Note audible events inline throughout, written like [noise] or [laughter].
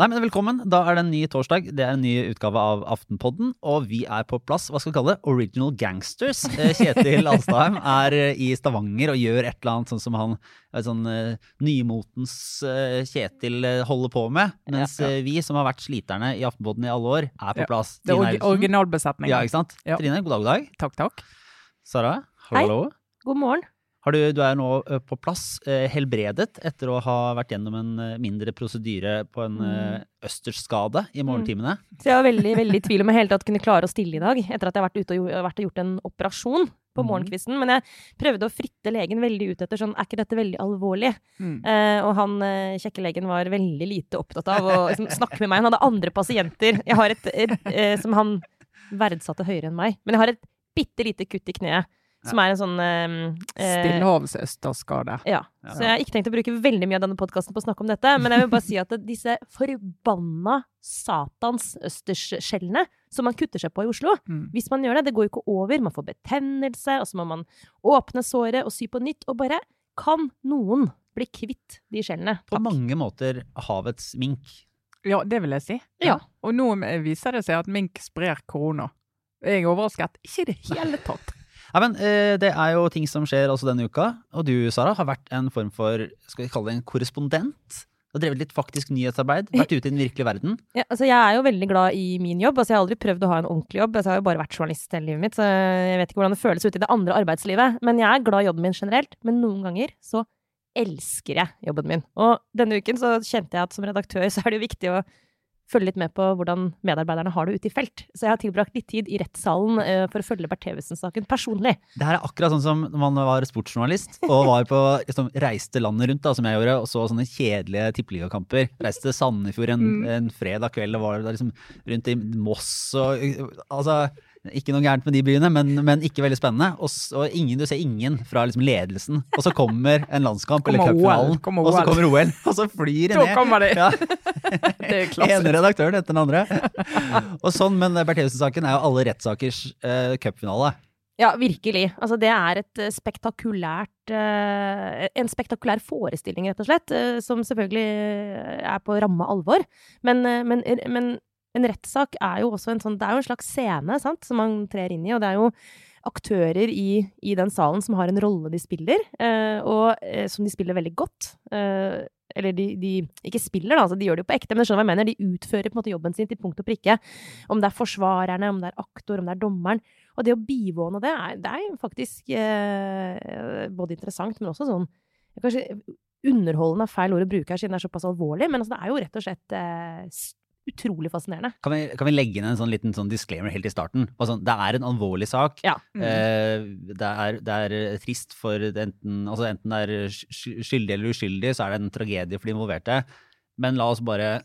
Nei, men Velkommen. Da er det en ny torsdag. Det er en ny utgave av Aftenpodden. Og vi er på plass. Hva skal vi kalle det? Original Gangsters. Eh, Kjetil Alstheim er eh, i Stavanger og gjør et eller annet sånn som han eh, sånn nymotens Kjetil holder på med. Mens Ja, ja. vi som har vært sliterne i Aftenpodden i alle år, er på Ja. plass. Det er originalbesetningen. Ja, ikke sant? Ja. Trine, god dag, god dag. Takk, takk. Sara, Hei. hallo. God morgen. Har du, du er nå på plass, helbredet, etter å ha vært gjennom en mindre prosedyre på en mm. østersskade i morgentimene. Så jeg var veldig, veldig i [laughs] tvil om jeg helt tatt kunne klare å stille i dag, etter at jeg har vært ute og, vært og gjort en operasjon på Mhm. morgenkvisten. Men jeg prøvde å fritte legen veldig ut etter sånn, er ikke dette veldig alvorlig? Mm. Eh, og han kjekke legen var veldig lite opptatt av å liksom, snakke med meg. Han hadde andre pasienter. Jeg har et, et, eh, som han verdsatte høyere enn meg. Men jeg har et bitte lite kutt i kneet, som er en sånn eh, eh, Stillehavsøsterskade. Ja. Ja. Så jeg har ikke tenkt å bruke veldig mye av denne podkasten på å snakke om dette, men jeg vil bare si at disse forbanna satans østersskjellene som man kutter seg på i Oslo Mm. Hvis man gjør det, det går jo ikke over, man får betennelse, og så må man åpne såret og sy på nytt, og bare Kan noen bli kvitt de skjellene? På mange måter havets mink. Ja, det vil jeg si. Ja. Og nå viser det seg at mink sprer korona. Jeg er overrasket. Ikke i det hele tatt. Nei, men eh, Det er jo ting som skjer også denne uka. Og du, Sara, har vært en form for skal vi kalle det en korrespondent. Du har drevet litt faktisk nyhetsarbeid. Vært ute i den virkelige verden. [laughs] Ja, altså jeg er jo veldig glad i min jobb. Altså jeg har aldri prøvd å ha en ordentlig jobb. Altså jeg har jo bare vært journalist hele livet mitt, så jeg vet ikke hvordan det føles ute i det andre arbeidslivet. Men jeg er glad i jobben min generelt. Men noen ganger så elsker jeg jobben min. Og denne uken så kjente jeg at som redaktør så er det jo viktig å følge litt med på hvordan medarbeiderne har det ute i felt. Så jeg har tilbrakt litt tid i rettssalen eh, for å følge Bernt Theussen-saken personlig. Det her er akkurat sånn som når man var sportsjournalist og var på, liksom, reiste landet rundt, da, som jeg gjorde, og så sånne kjedelige tippeligakamper. Reiste til Sandefjord en, Mm. en fredag kveld og var liksom rundt i Moss og Altså, ikke noe gærent med de byene, men, men ikke veldig spennende. Og, og ingen, du ser ingen fra liksom ledelsen. Og så kommer en landskamp eller cupfinalen, og så kommer OL, [laughs] og så flyr det Da ned. kommer. Ja. [laughs] Det er ene klasse. redaktøren etter den andre. [laughs] Og sånn, Men Bertheussen-saken er jo alle rettssakers uh, cupfinale. Ja, virkelig. Altså, det er et eh, spektakulært uh, En spektakulær forestilling, rett og slett, uh, som selvfølgelig er på ramme alvor. Men, uh, men, men en rettssak er jo også en sånn Det er jo en slags scene, sant, som man trer inn i, og det er jo aktører i, i den salen som har en rolle de spiller, eh, og eh, som de spiller veldig godt. Eh, eller de, de ikke spiller, da, altså de gjør det jo på ekte, men jeg skjønner hva jeg mener. De utfører på en måte jobben sin til punkt og prikke. Om det er forsvarerne, om det er aktor, om det er dommeren. Og det å bivåne det, er, det er faktisk eh, både interessant, men også sånn Kanskje underholdende er feil ord å bruke her, siden det er såpass alvorlig, men altså, det er jo rett og slett eh, utrolig fascinerende. Kan vi, kan vi legge inn en sånn liten sånn disclaimer helt i starten? Sånn, det er en alvorlig sak. Ja. Mm. Eh, det, er, det er trist for enten, altså enten det er skyldig eller uskyldig, så er det en tragedie for de involverte. Men la oss bare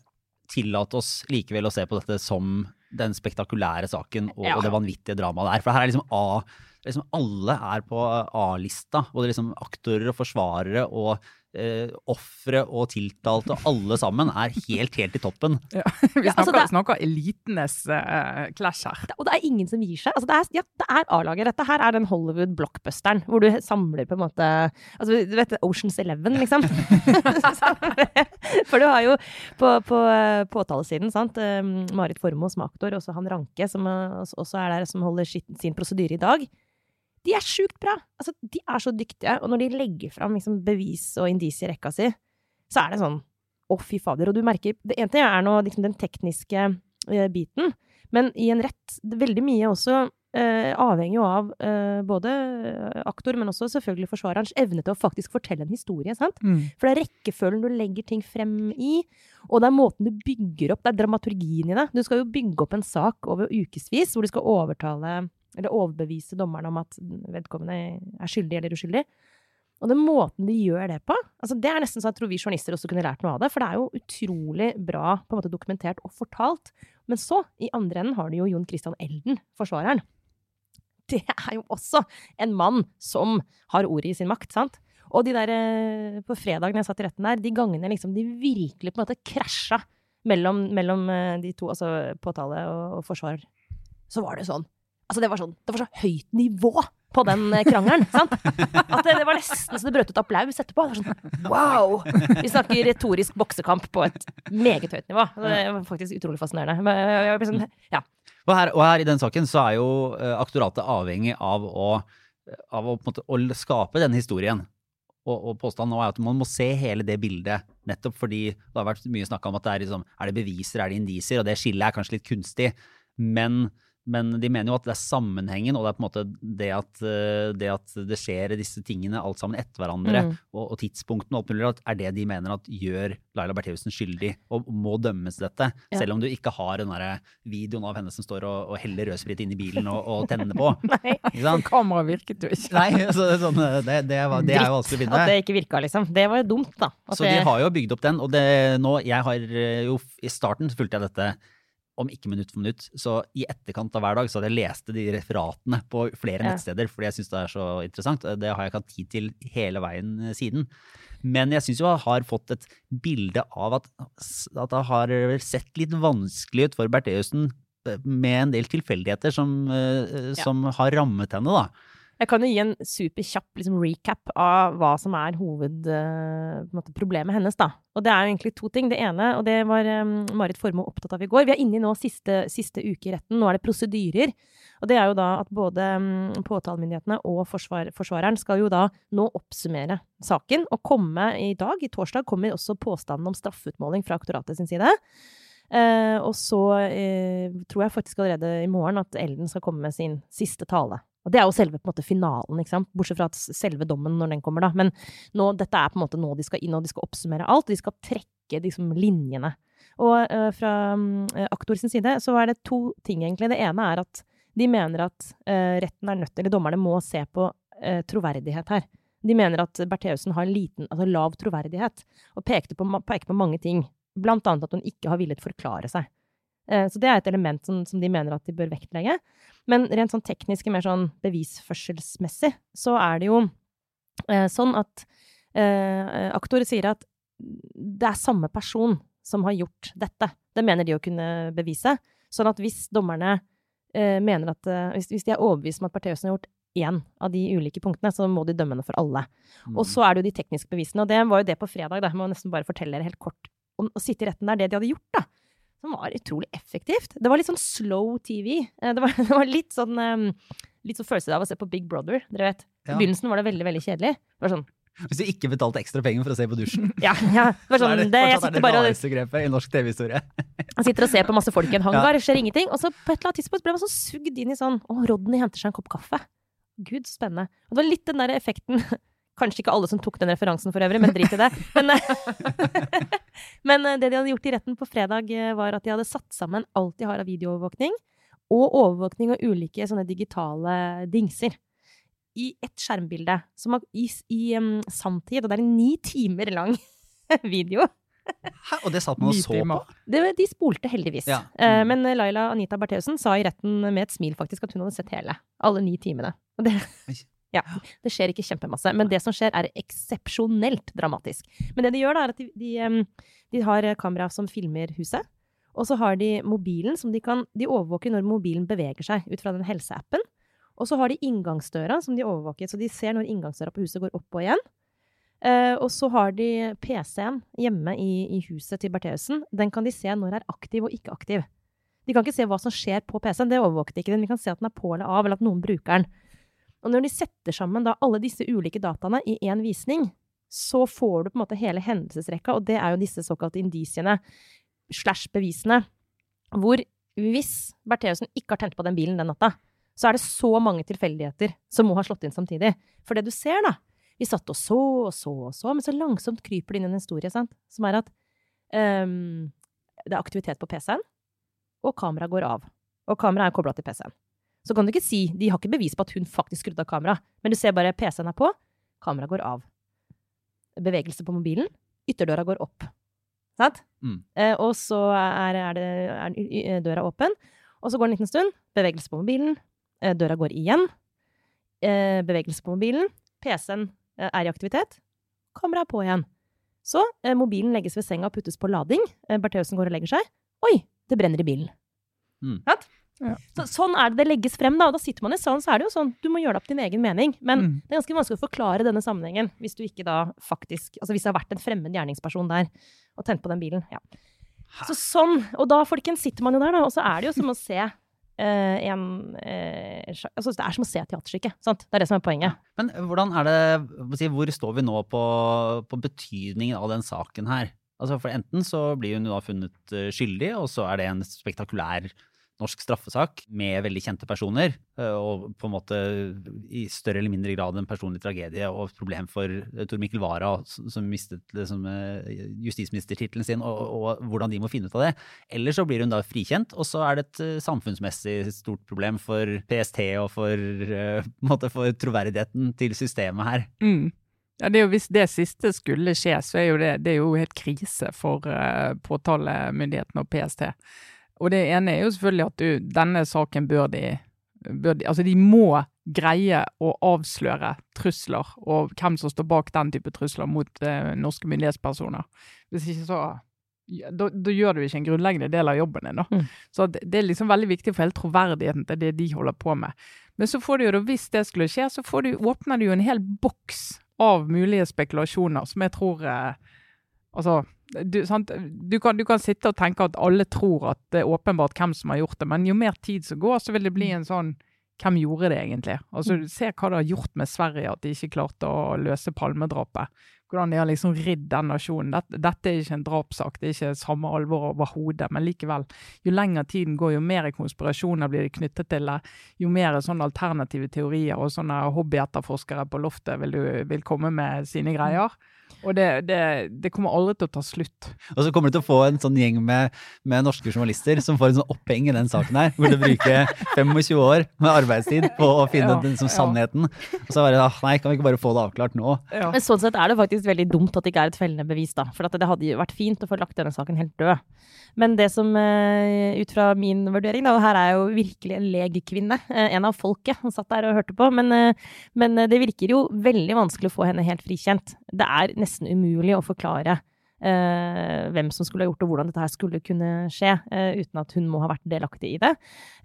tillate oss likevel å se på dette som den spektakulære saken og, Ja. og det vanvittige dramaet der. er. For her er liksom A liksom Alle er på A-lista. Både liksom aktorer og forsvarere og eh, ofre og tiltalte. Alle sammen er helt, helt i toppen. [laughs] Vi Ja, snakker, altså, er, snakker elitenes eh, clash her. Det- Og det er ingen som gir seg. Altså, det er, ja, er A-laget. Dette her er den Hollywood-blockbusteren hvor du samler på en måte Altså, du vet Oceans Eleven, liksom. [laughs] [laughs] For du har jo på, på eh, påtalesiden, sant, eh, Marit Formoe som aktor, og så han Ranke som også er der, som holder sin, sin prosedyre i dag. De er sjukt bra! Altså, de er så dyktige. Og når de legger fram liksom, bevis og indisier i rekka si, så er det sånn å, fy fader. Og du merker Det ene er nå liksom, den tekniske uh, biten, men i en rett Veldig mye også uh, avhenger jo av uh, både aktor, men også selvfølgelig forsvarerens evne til å faktisk fortelle en historie. sant? Mm. For det er rekkefølgen du legger ting frem i, og det er måten du bygger opp, det er dramaturgien i det. Du skal jo bygge opp en sak over ukevis, hvor du skal overtale eller overbevise dommeren om at vedkommende er skyldig eller uskyldig. Og den måten de gjør det på, altså det er nesten så jeg tror vi journalister også kunne lært noe av det, for det er jo utrolig bra på en måte dokumentert og fortalt. Men så, i andre enden, har du jo Jon Christian Elden, forsvareren. Det er jo også en mann som har ordet i sin makt, sant? Og de der, eh, på fredag når jeg satt i retten der, de gangene liksom de virkelig på en måte krasja mellom, mellom eh, de to, altså påtale og, og forsvar, så var det sånn Altså, det var sånn Det var så høyt nivå på den eh, krangelen. [laughs] Sant? At det, det var nesten så det brøt ut applaus etterpå. Det var sånn, wow! Vi snakker retorisk boksekamp på et meget høyt nivå. Det var faktisk utrolig fascinerende. Ble sånn, ja. Og her, og her i den saken så er jo eh, aktoratet avhengig av å, av å, måte, å skape denne historien. Og, og påstanden nå er at man må se hele det bildet, nettopp fordi det har vært mye snakk om at det er, liksom, er det beviser, er det indisier, og det skillet er kanskje litt kunstig. Men, men de mener jo at det er sammenhengen, og det er på en måte det at eh, det, at det skjer disse tingene alt sammen etter hverandre, Mm. og, og tidspunktene og alt mulig, er det de mener at gjør Laila Bertheussen skyldig, og må dømmes dette. Ja. Selv om du ikke har den der videoen av henne som står og, og heller rødsprit inn i bilen og, og tenner på. [laughs] Nei. Kameraet virket jo ikke. Nei, så, sånn, det, det, var, det er jo vanskelig å At finne. det ikke virka, liksom. Det var jo dumt, da. At Så de har jo bygd opp den, og det nå Jeg har eh, jo I starten fulgte jeg dette om ikke minutt for minutt, så i etterkant av hver dag så hadde jeg lest de referatene på flere Ja. nettsteder, fordi jeg syns det er så interessant. Det har jeg ikke hatt tid til hele veien eh, siden. Men jeg syns jo jeg har fått et bilde av at, at det har sett litt vanskelig ut for Bertheussen eh, med en del tilfeldigheter som, som som har rammet henne, da. Jeg kan jo gi en superkjapp liksom, recap av hva som er hovedproblemet hennes, da. Og det er jo egentlig to ting. Det ene, og det var um, Marit Formoe opptatt av i går Vi er inne i nå siste, siste uke i retten. Nå er det prosedyrer. Og det er jo da at både um, påtalemyndighetene og forsvar, forsvareren skal jo da nå oppsummere saken. Og komme i dag, i torsdag, kommer også påstanden om straffeutmåling fra aktoratet sin side. Uh, og så uh, tror jeg faktisk allerede i morgen at Elden skal komme med sin siste tale. Og det er jo selve på en måte finalen, ikke sant? bortsett fra at selve dommen når den kommer, da. Men nå, dette er på en måte nå de skal inn, og de skal oppsummere alt. De skal trekke liksom, linjene. Og uh, fra um, aktor sin side så er det to ting, egentlig. Det ene er at de mener at uh, retten er nødt, eller dommerne må se på uh, troverdighet her. De mener at Bertheussen har liten, altså lav troverdighet, og pekte på, peker på mange ting. Blant annet at hun ikke har villet forklare seg. Eh, Så det er et element som, som de mener at de bør vektlegge. Men rent sånn teknisk, mer sånn bevisførselsmessig, så er det jo eh, sånn at eh, aktor sier at det er samme person som har gjort dette. Det mener de å kunne bevise. Sånn at hvis dommerne eh, mener at eh, hvis, hvis de er overbevist om at Bertheussen har gjort én av de ulike punktene, så må de dømme henne for alle. Mm. Og så er det jo de tekniske bevisene, og det var jo det på fredag, da. Jeg må nesten bare fortelle dere helt kort om å sitte i retten der, det de hadde gjort, da. Som var utrolig effektivt. Det var litt sånn slow TV. Eh, Det var, [laughs] det var litt sånn um, Litt sånn følelse av å se på Big Brother, dere vet. I Ja. begynnelsen var det veldig, veldig kjedelig. Det var sånn Hvis du ikke betalte ekstra penger for å se på dusjen, [laughs] Ja, ja. Det sånn det det, Jeg sitter bare og grepet i norsk TV-historie. Man sitter og ser på masse folk i en [laughs] hangar, det skjer ingenting. Og så på et eller annet tidspunkt ble man sånn sugd inn i sånn Å, Rodney henter seg en kopp kaffe. Gud, så spennende. Og det var litt den der effekten Kanskje ikke alle som tok den referansen for øvrig, men drit i det. Men, men eh, det de hadde gjort i retten på fredag, eh, var at de hadde satt sammen alt de har av videoovervåkning, og overvåkning av ulike sånne digitale dingser. I ett skjermbilde, som har, i, i um, sanntid, og det er en ni timer lang [laughs] video. Hæ? Og det satt man og så på? Det, de spolte heldigvis. Ja. Eh, Mm. men Laila Anita Bertheussen sa i retten med et smil faktisk at hun hadde sett hele. Alle ni timene. Og det. Ja, det skjer ikke kjempemasse, men det som skjer er eksepsjonelt dramatisk. Men det de gjør da, er at de, de, de har kamera som filmer huset. Og så har de mobilen som de kan De overvåker når mobilen beveger seg ut fra den helseappen. Og så har de inngangsdøra som de overvåker, så de ser når inngangsdøra på huset går opp og igjen. Uh, og så har de PC-en hjemme i, i huset til Bertheussen. Den kan de se når den er aktiv og ikke aktiv. De kan ikke se hva som skjer på PC-en, det overvåket ikke den. Vi kan se at den er på eller av, eller at noen bruker den. Og når de setter sammen da alle disse ulike dataene i én visning, så får du på en måte hele hendelsesrekka, og det er jo disse såkalte indisiene slash bevisene, hvor hvis Bertheussen ikke har tent på den bilen den natta, så er det så mange tilfeldigheter som må ha slått inn samtidig. For det du ser, da Vi satt og så og så og så, men så langsomt kryper det inn en historie, sant, som er at um, det er aktivitet på PC-en, og kameraet går av. Og kameraet er kobla til PC-en. Så kan du ikke si De har ikke bevis på at hun faktisk skrudde av kameraet, men du ser bare PC-en er på, kameraet går av. Bevegelse på mobilen, ytterdøra går opp. Sant? Mm. Eh, og så er, er, det, er døra åpen, og så går det en liten stund. Bevegelse på mobilen. Eh, døra går igjen. Eh, bevegelse på mobilen. PC-en eh, er i aktivitet. Kameraet er på igjen. Så eh, mobilen legges ved senga og puttes på lading. Eh, Bertheussen går og legger seg. Oi, det brenner i bilen. Mm. Sant? Ja. Så, sånn er det det legges frem, da. Og da sitter man i salen, så er det jo sånn du må gjøre det opp din egen mening. Men Mm. det er ganske vanskelig å forklare denne sammenhengen hvis du ikke da faktisk Altså hvis det har vært en fremmed gjerningsperson der og tent på den bilen. Ja. Så sånn. Og da, folkens, sitter man jo der, da, og så er det jo som å se uh, en uh, Altså det er som å se et teaterstykke. Sant? Det er det som er poenget. Men hvordan er det, hvor står vi nå på, på betydningen av den saken her? Altså for Enten så blir hun da funnet eh, skyldig, og så er det en spektakulær norsk straffesak med veldig kjente personer, eh, og på en måte i større eller mindre grad en personlig tragedie og et problem for eh, Tor Mikkel Wara, som mistet liksom, justisministertittelen sin, og, og hvordan de må finne ut av det. Eller så blir hun da frikjent, og så er det et samfunnsmessig stort problem for PST og for, måte for troverdigheten til systemet her. Mm. Ja, det jo Hvis det siste skulle skje, så er jo det, det er jo helt krise for uh, påtalemyndigheten og PST. Og det ene er jo selvfølgelig at du, denne saken bør de, bør de Altså, de må greie å avsløre trusler, og hvem som står bak den type trusler mot eh, norske myndighetspersoner. Hvis ikke så ja, da, da gjør du ikke en grunnleggende del av jobben din. Mm. Så det, det er liksom veldig viktig for hele troverdigheten til det de holder på med. Men så får du jo da, hvis det skulle skje, så får du, åpner du jo en hel boks av mulige spekulasjoner som jeg tror eh, Altså, du? Du, kan, du kan sitte og tenke at alle tror at det er åpenbart hvem som har gjort det, men jo mer tid som går, så vil det bli en sånn hvem gjorde det egentlig? Altså, Se hva det har gjort med Sverige at de ikke klarte å løse Palmedrapet. Hvordan de har liksom ridd den nasjonen. Dette, dette er ikke en drapssak, det er ikke samme alvor overhodet. Men likevel, jo lenger tiden går, jo mer konspirasjoner blir det knyttet til det. Jo mer sånne alternative teorier og sånne hobbyetterforskere på loftet vil, du, vil komme med sine greier. Og det, det, det kommer aldri til å ta slutt. Og så kommer du til å få en sånn gjeng med, med norske journalister som får en sånn oppheng i den saken her. Hvor du bruker 25 år med arbeidstid på å finne Ja, den liksom, ja. sannheten. Og så bare ah, Nei, kan vi ikke bare få det avklart nå? Ja. Men sånn sett er det faktisk veldig dumt at det ikke er et fellende bevis, da. For det hadde jo vært fint å få lagt denne saken helt død. Men det som, eh, ut fra min vurdering, da, og her er jeg jo virkelig en legkvinne, eh, en av folket, som satt der og hørte på, men, eh, men det virker jo veldig vanskelig å få henne helt frikjent. Det er nesten umulig å forklare hvem som skulle ha gjort det, og hvordan dette her skulle kunne skje, eh, uten at hun må ha vært delaktig i det.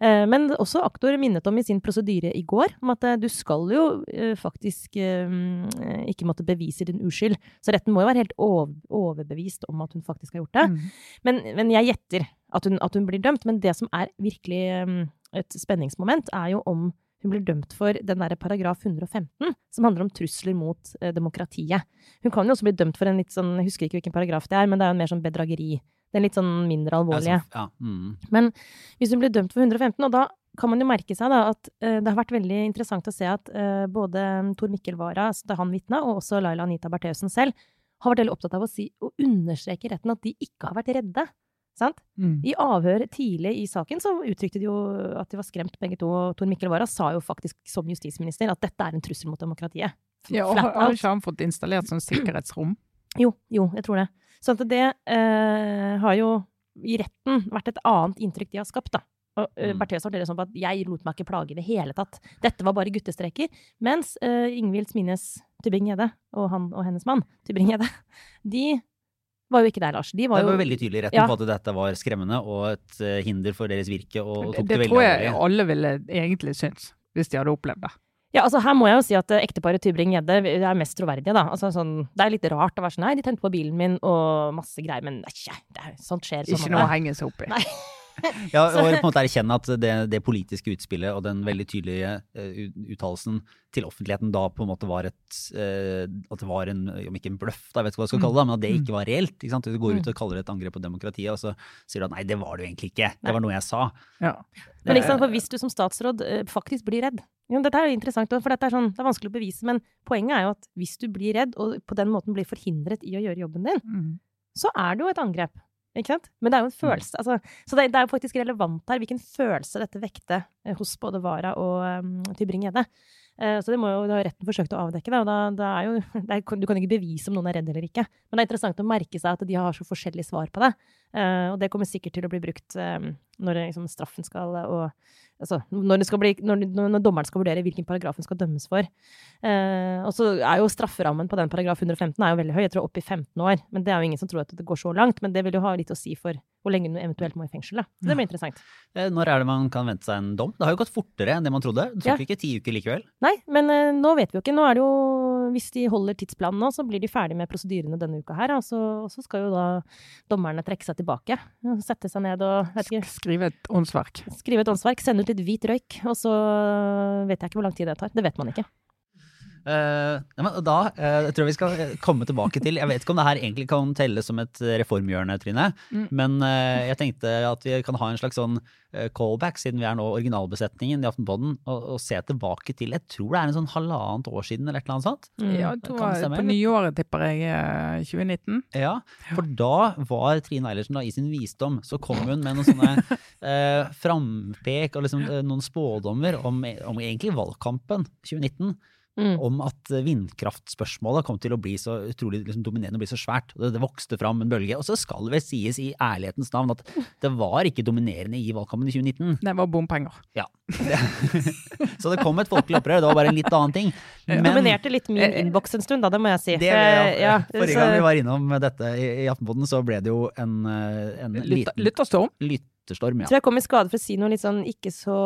Eh, men også aktor minnet om i sin prosedyre i går, om at eh, du skal jo eh, faktisk eh, ikke måtte bevise din uskyld. Så retten må jo være helt ov overbevist om at hun faktisk har gjort det. Mm. Men, men jeg gjetter at hun, at hun blir dømt. Men det som er virkelig et spenningsmoment, er jo om hun blir dømt for den der paragraf 115, som handler om trusler mot eh, demokratiet. Hun kan jo også bli dømt for en litt sånn, jeg husker ikke hvilken paragraf det er, men det er jo en mer sånn bedrageri. Den litt sånn mindre alvorlige. Ja, mm. Men hvis hun blir dømt for 115, og da kan man jo merke seg da at eh, det har vært veldig interessant å se at eh, både Tor Mikkel Wara, altså da han vitna, og også Laila Anita Bertheussen selv, har vært veldig opptatt av å si, og understreke retten at de ikke har vært redde. Sant? Mm. I avhør tidlig i saken så uttrykte de jo at de var skremt begge to. og Tor Mikkel Wara sa jo faktisk som justisminister at dette er en trussel mot demokratiet. Ja, og har har ikke han fått installert sånn sikkerhetsrom? Jo, jo, jeg tror det. Så at det eh, har jo i retten vært et annet inntrykk de har skapt, da. Og uh, Mm. Bertheussen sånn på at jeg lot meg ikke plage i det hele tatt. Dette var bare guttestreker. Mens uh, Ingvild Smines Tybring-Gjedde og han og hennes mann, Tybring-Gjedde, de var jo ikke der, Lars. De var Det jo var veldig tydelig i retten Ja. på at dette var skremmende og et eh, hinder for deres virke, og, og Det, tok det, det tror jeg alvorlig. alle ville egentlig synes, hvis de hadde opplevd det. Ja, altså Her må jeg jo si at eh, ekteparet Tybring-Gjedde er mest troverdige. da. Altså sånn, Det er litt rart å være sånn Nei, de tente på bilen min og masse greier, men nei, det er, sånt skjer. sånn Ikke noe å henge seg opp i. Nei. [laughs] Ja, og på en måte erkjenne at det, det politiske utspillet og den veldig tydelige uh, uttalelsen til offentligheten da på en måte var et uh, At det var en, om ikke en bløff, da, jeg vet ikke hva jeg skal kalle det, men at det ikke var reelt. ikke sant? Du går ut og kaller det et angrep på demokratiet, og så sier du at nei, det var det jo egentlig ikke. Det var noe jeg sa. Ja. Men ikke sant, for hvis du som statsråd eh, faktisk blir redd jo, Dette er jo interessant, for dette er, sånn, det er vanskelig å bevise, men poenget er jo at hvis du blir redd, og på den måten blir forhindret i å gjøre jobben din, Mm. så er det jo et angrep. Ikke sant? Men det er jo en følelse. Altså, så det, det er jo faktisk relevant her hvilken følelse dette vekte eh, hos både Wara og um, Tybring-Gjedde. Uh, så det må jo det har retten forsøkt å avdekke. Da, og da, det er jo, [laughs] det er, du kan ikke bevise om noen er redd eller ikke. Men det er interessant å merke seg at de har så forskjellig svar på det. Eh, og det kommer sikkert til å bli brukt eh, når liksom, straffen skal og, altså, når, det skal bli, når, når, dommeren skal vurdere hvilken paragraf hun skal dømmes for. Uh, og så er jo strafferammen på den paragraf 115 er jo veldig høy, jeg tror opp i 15 år. Men det er jo ingen som tror at det går så langt. Men det vil jo ha litt å si for hvor lenge hun eventuelt må i fengsel. Da. Det blir interessant. Ja. når er det man kan vente seg en dom? Det har jo gått fortere enn det man trodde. Det tok ja. ikke ti uker likevel. Nei, men uh, nå vet vi jo ikke. Nå er det jo Hvis de holder tidsplanen nå, så blir de ferdig med prosedyrene denne uka her. Og så, og så skal jo da dommerne trekke seg tilbake. Sette seg ned og Skrive et åndsverk. Skrive et åndsverk, sende ut litt hvit røyk. Og så vet jeg ikke hvor lang tid det tar. Det vet man ikke. Uh, da uh, jeg tror vi skal komme tilbake til Jeg vet ikke om det her egentlig kan telles som et reformhjørne, Trine. Mm. Men uh, jeg tenkte at vi kan ha en slags sånn callback, siden vi er nå originalbesetningen i Aftenpodden, og, og, se tilbake til Jeg tror det er en sånn halvannet år siden eller et eller annet sånt. Mm. Ja, det var på nyåret, tipper jeg, 2019. Ja, for da var Trine Eilertsen da i sin visdom, så kom hun med noen sånne uh, [laughs] frampek og liksom, noen spådommer om, om egentlig valgkampen 2019. Mm. om at vindkraftspørsmålet kom til å bli så utrolig liksom, dominerende og bli så svært. Det, det, vokste fram en bølge. Og så skal det vel sies i ærlighetens navn at det var ikke dominerende i valgkampen i 2019. Det var bompenger. Ja. [laughs] så det kom et folkelig opprør. Det var bare en litt annen ting. Men, dominerte litt min innboks en stund, da, det må jeg si. Det, ja. Ja, Forrige gang vi var innom dette i, i Aftenposten, så ble det jo en, eh, en liten Lytterstorm? Lyt, vinterstorm, ja. Tror jeg kom i skade for å si noe litt sånn ikke så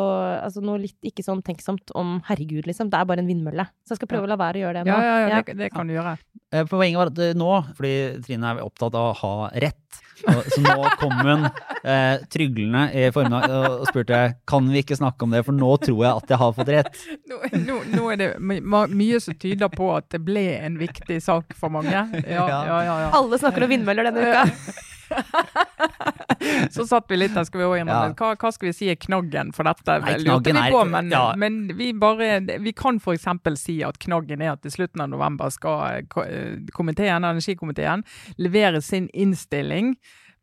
Altså noe litt ikke sånn tenksomt om herregud, liksom. Det er bare en vindmølle. Så jeg skal prøve å la være å gjøre det nå. Ja, ja, ja, det, det kan du gjøre. Eh, poenget var at eh, nå, fordi Trine er opptatt av å ha rett, så nå kom hun eh, tryglende i formiddag og spurte kan vi ikke snakke om det, for nå tror jeg at jeg har fått rett. Nå, nå, nå er det mye som tyder på at det ble en viktig sak for mange. Ja, [laughs] ja, ja, Alle snakker om vindmøller denne uka. [laughs] [laughs] så satt vi litt der, skal vi også ja. hva, hva, skal vi si er knaggen for dette? Nei, lurte vi på, men, ja. men vi, bare, vi kan f.eks. si at knaggen er at til slutten av november skal komiteen, energikomiteen levere sin innstilling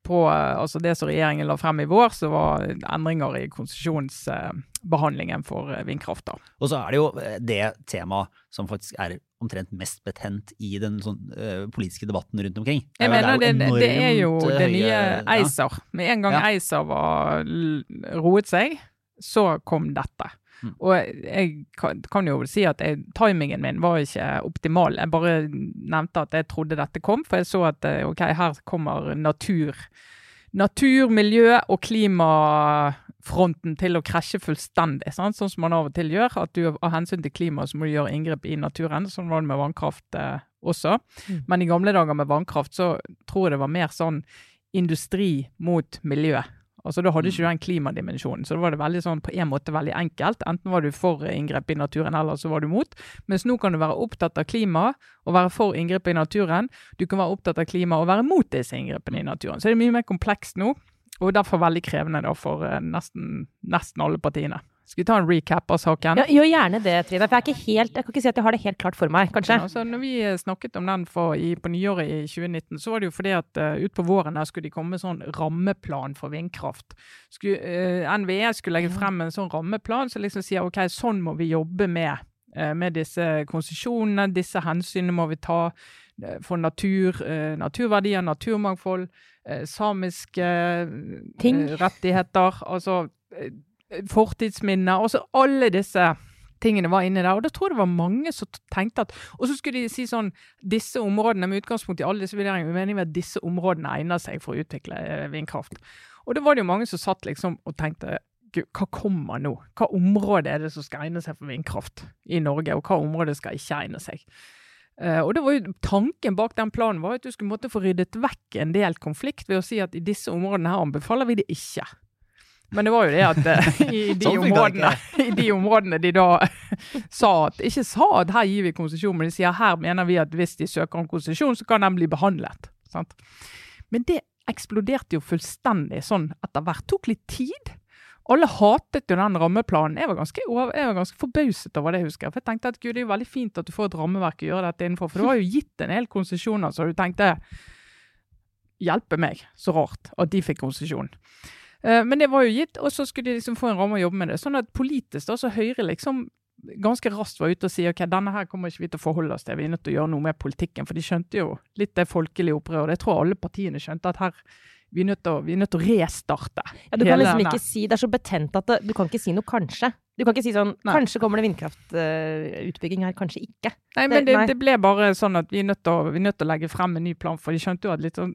på altså det som regjeringen la frem i vår, så var endringer i konsesjonsbehandlingen for vindkraft. Og så er det jo det temaet som faktisk er omtrent mest betent i den sånn, uh, politiske debatten rundt omkring. Jeg mener, det, det, det, er jo det høye, nye ACER. Ja. Med en gang ja. ACER var roet seg, så kom dette. Mm. Og jeg kan, kan, jo si at jeg, timingen min var ikke optimal. Jeg bare nevnte at jeg trodde dette kom, for jeg så at eh, ok, her kommer natur. Natur, miljø og klima fronten til å krasje fullstendig, sant? sånn som man av og til gjør. At du av hensyn til klimaet så må du gjøre inngrep i naturen. Sånn var det med vannkraft eh, også. Mm. Men i gamle dager med vannkraft så tror jeg det var mer sånn industri mot miljø. Altså Da hadde ikke du den klimadimensjonen. Så da var det veldig sånn, på en måte veldig enkelt. Enten var du for inngrep i naturen, eller så var du mot. Mens nå kan du være opptatt av klima og være for inngrep i naturen. Du kan være opptatt av klima og være mot disse inngrepene i naturen. Så det er mye mer komplekst nå. Og derfor veldig krevende da for eh, nesten, nesten alle partiene. Skal vi ta en recap av saken? Ja, gjør gjerne det, Trine. For jeg, helt, jeg kan ikke si at jeg har det helt klart for meg, kanskje. Ja, altså, når vi eh, snakket om den for, i, på nyåret i 2019, så var det jo fordi at uh, utpå våren der skulle de komme med sånn rammeplan for vindkraft. Skulle, uh, NVE skulle legge frem en sånn rammeplan som så liksom sier ok, sånn må vi jobbe med. Uh, med disse konsesjonene, disse hensynene må vi ta for natur, naturverdier, naturmangfold. Eh, samiske Ting. Eh, rettigheter, altså eh, fortidsminner. Altså alle disse tingene var inne der. Og da tror jeg det var mange som tenkte at Og så skulle de si sånn Disse områdene, med utgangspunkt i alle disse vurderingene, mener vi at disse områdene egner seg for å utvikle vindkraft. Og da var det jo mange som satt liksom og tenkte hva kommer nå? Hva område er det som skal egne seg for vindkraft i Norge, og hva område skal ikke egne seg? Uh, og det var jo Tanken bak den planen var at du skulle måtte få ryddet vekk en del konflikt ved å si at i disse områdene her anbefaler vi det ikke. Men det var jo det at uh, [laughs] i, de sånn områdene, [laughs] i, de områdene, de da [laughs] sa at Ikke sa at her gir vi konsesjon, men de sier her mener vi at hvis de søker om konsesjon, så kan den bli behandlet. Sant? Men det eksploderte jo fullstendig sånn etter hvert. Tok litt tid. Alle hatet jo den rammeplanen. Jeg var ganske, jeg var ganske forbauset over det, husker jeg. For jeg tenkte at gud, det er jo veldig fint at du får et rammeverk å gjøre dette innenfor. For du har jo gitt en hel konsesjoner, så du tenkte Hjelpe meg, så rart at de fikk konsesjon. Uh, men det var jo gitt, og så skulle de liksom få en ramme å jobbe med det. Sånn at politisk da, så Høyre liksom ganske raskt var ute og sier ok, denne her kommer ikke vi til å forholde oss til, vi er nødt til å gjøre noe med politikken. For de skjønte jo litt det folkelige opprøret. Jeg tror alle partiene skjønte at her vi er nødt til å, restarte. Ja, du kan hele liksom ikke si Det er så betent at det, du kan ikke si noe kanskje. Du kan ikke si sånn Nei. Kanskje kommer det vindkraftutbygging her, kanskje ikke. Nei, men det, det ble bare sånn at vi er, å, vi er nødt til å legge frem en ny plan, for de skjønte jo at litt sånn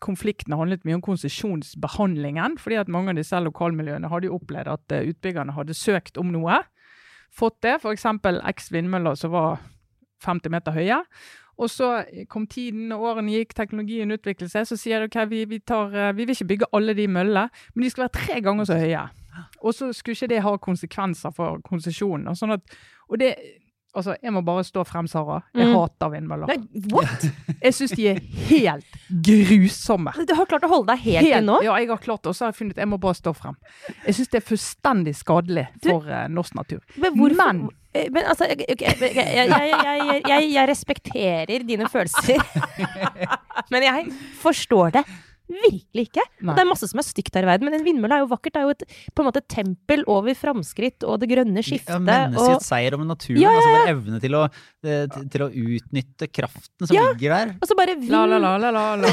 konfliktene handlet mye om konsesjonsbehandlingen, fordi at mange av disse lokalmiljøene hadde jo opplevd at eh, utbyggerne hadde søkt om noe, fått det, f.eks. X vindmøller som var 50 meter høye. Og så kom tiden, og årene gikk, teknologien utviklet seg. Så sier de ok, vi, vi, tar, eh, vi vil ikke bygge alle de møllene, men de skal være tre ganger så høye. Og så skulle ikke det ha konsekvenser for konsesjonen. Og, sånn og det Altså, jeg må bare stå frem, Sara. Jeg Mm. hater vindmøller. Nei, what? [laughs] Jeg syns de er helt grusomme. Du har klart å holde deg helt, helt nå? Ja, jeg har klart det, og så har jeg funnet jeg må bare stå frem. Jeg syns det er fullstendig skadelig for eh, norsk natur. Men hvorfor Men- Eh, Men altså, okay, jeg, jeg, jeg, jeg, jeg respekterer dine følelser. [laughs] Men jeg forstår det virkelig ikke. Nei. Det er masse som er stygt her i verden, men en vindmølle er jo vakkert. Det er jo et, på en måte et tempel over framskritt og det grønne skiftet. Ja, og, Menneskets seier over naturen. Ja, ja, Altså vår evne til å, eh, til- til å utnytte kraften som Ja. ligger der. og så bare vind... La, la, la, la, [laughs] la.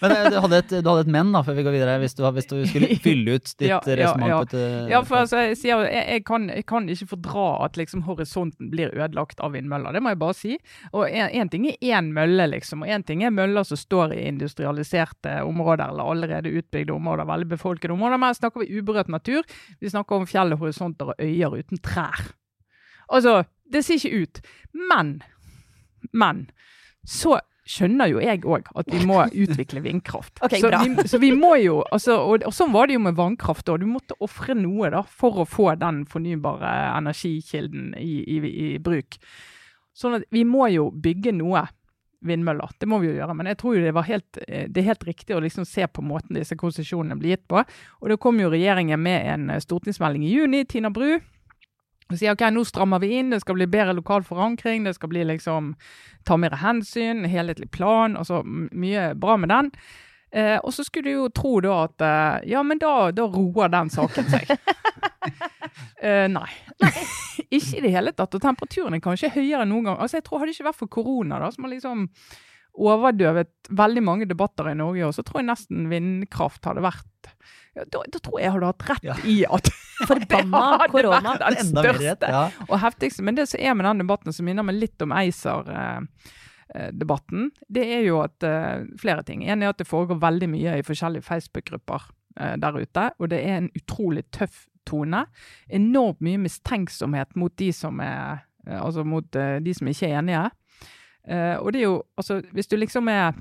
Men eh, du hadde et, du hadde et men da, før vi går videre, hvis du, hvis du skulle [laughs] fylle ut ditt Ja, ja, resonnement ja. på et eh, Ja, for altså, jeg, sier, jeg, jeg, kan, jeg kan ikke fordra at liksom, horisonten blir ødelagt av vindmøller. Det må jeg bare si. Og én ting er én mølle, liksom. Og én ting er møller som står i industrialiserte områder eller allerede utbygde områder, veldig befolkede områder. Men her snakker vi uberørt natur. Vi snakker om fjell, horisonter og øyer uten trær. Altså, det ser ikke ut. Men, men så skjønner jo jeg òg at vi må [laughs] utvikle vindkraft. Okay, så, vi, så vi må jo, altså, og, og sånn var det jo med vannkraft òg. Du måtte ofre noe da, for å få den fornybare energikilden i, i, i bruk. Sånn at vi må jo bygge noe vindmøller. Det må vi jo gjøre. Men jeg tror jo det, var helt, eh, det er helt riktig å liksom se på måten disse konsesjonene blir gitt på. Og det kom jo regjeringen med en eh, stortingsmelding i juni, Tina Bru. Og sier ok, nå strammer vi inn, det skal bli bedre lokal forankring, det skal bli liksom ta mer hensyn, helhetlig plan, altså mye bra med den. Eh, og så skulle du jo tro da at eh, ja, men da, da roer den saken seg. [laughs] eh, nei. [laughs] ikke i det hele tatt. Og temperaturen er kanskje høyere enn noen gang. Altså, jeg tror Hadde det ikke vært for korona, da, som har liksom overdøvet veldig mange debatter i Norge, og så tror jeg nesten vindkraft hadde vært da, da tror jeg har du hatt rett Ja. i at [laughs] Forbanna [laughs] det hadde korona. den største Ja. og heftigste. Men det som er med den debatten som minner meg litt om ACER-debatten, det er jo at eh, flere ting. En er at det foregår veldig mye i forskjellige Facebook-grupper eh, der ute. Og det er en utrolig tøff tone. Enormt mye mistenksomhet mot de som er eh, Altså mot eh, de som ikke er enige. Eh, og det er jo Altså, hvis du liksom er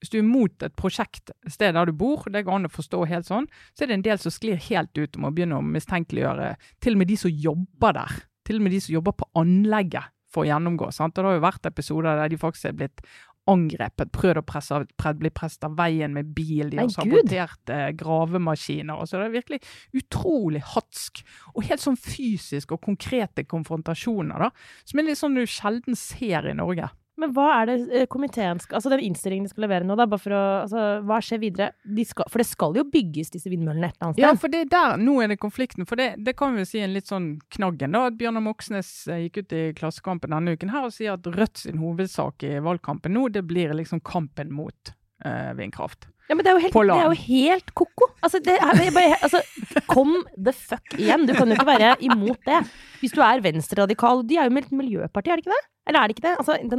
hvis du er mot et prosjekt sted der du bor, det går an å forstå helt sånn, så er det en del som sklir helt ut om å begynne å mistenkeliggjøre til og med de som jobber der. Til og med de som jobber på anlegget for å gjennomgå. Sant? Og det har jo vært episoder der de faktisk er blitt angrepet, prøvd å presse, pre, bli presset av veien med bil, de har sabotert eh, gravemaskiner. og så Det er virkelig utrolig hatsk, og helt sånn fysisk og konkrete konfrontasjoner, da, som er litt sånn du sjelden ser i Norge. Men hva er det eh, komiteen skal Altså den innstillingen de skal levere nå, da, bare for å Altså, hva skjer videre? De skal, for det skal jo bygges, disse vindmøllene, et eller annet Ja, for det er der, nå er det konflikten. For det, det kan vi si en litt sånn knaggen. da, at Bjørnar Moxnes eh, gikk ut i Klassekampen denne uken her og sier at Rødt sin hovedsak i valgkampen nå, det blir liksom kampen mot eh, vindkraft. Ja, men det er jo helt, På det er jo helt ko-ko. Altså, altså, kom the fuck igjen. Du kan jo ikke være imot det. Hvis du er venstreradikal De er jo meldt miljøparti, er det ikke det? Eller er det ikke det? Altså, det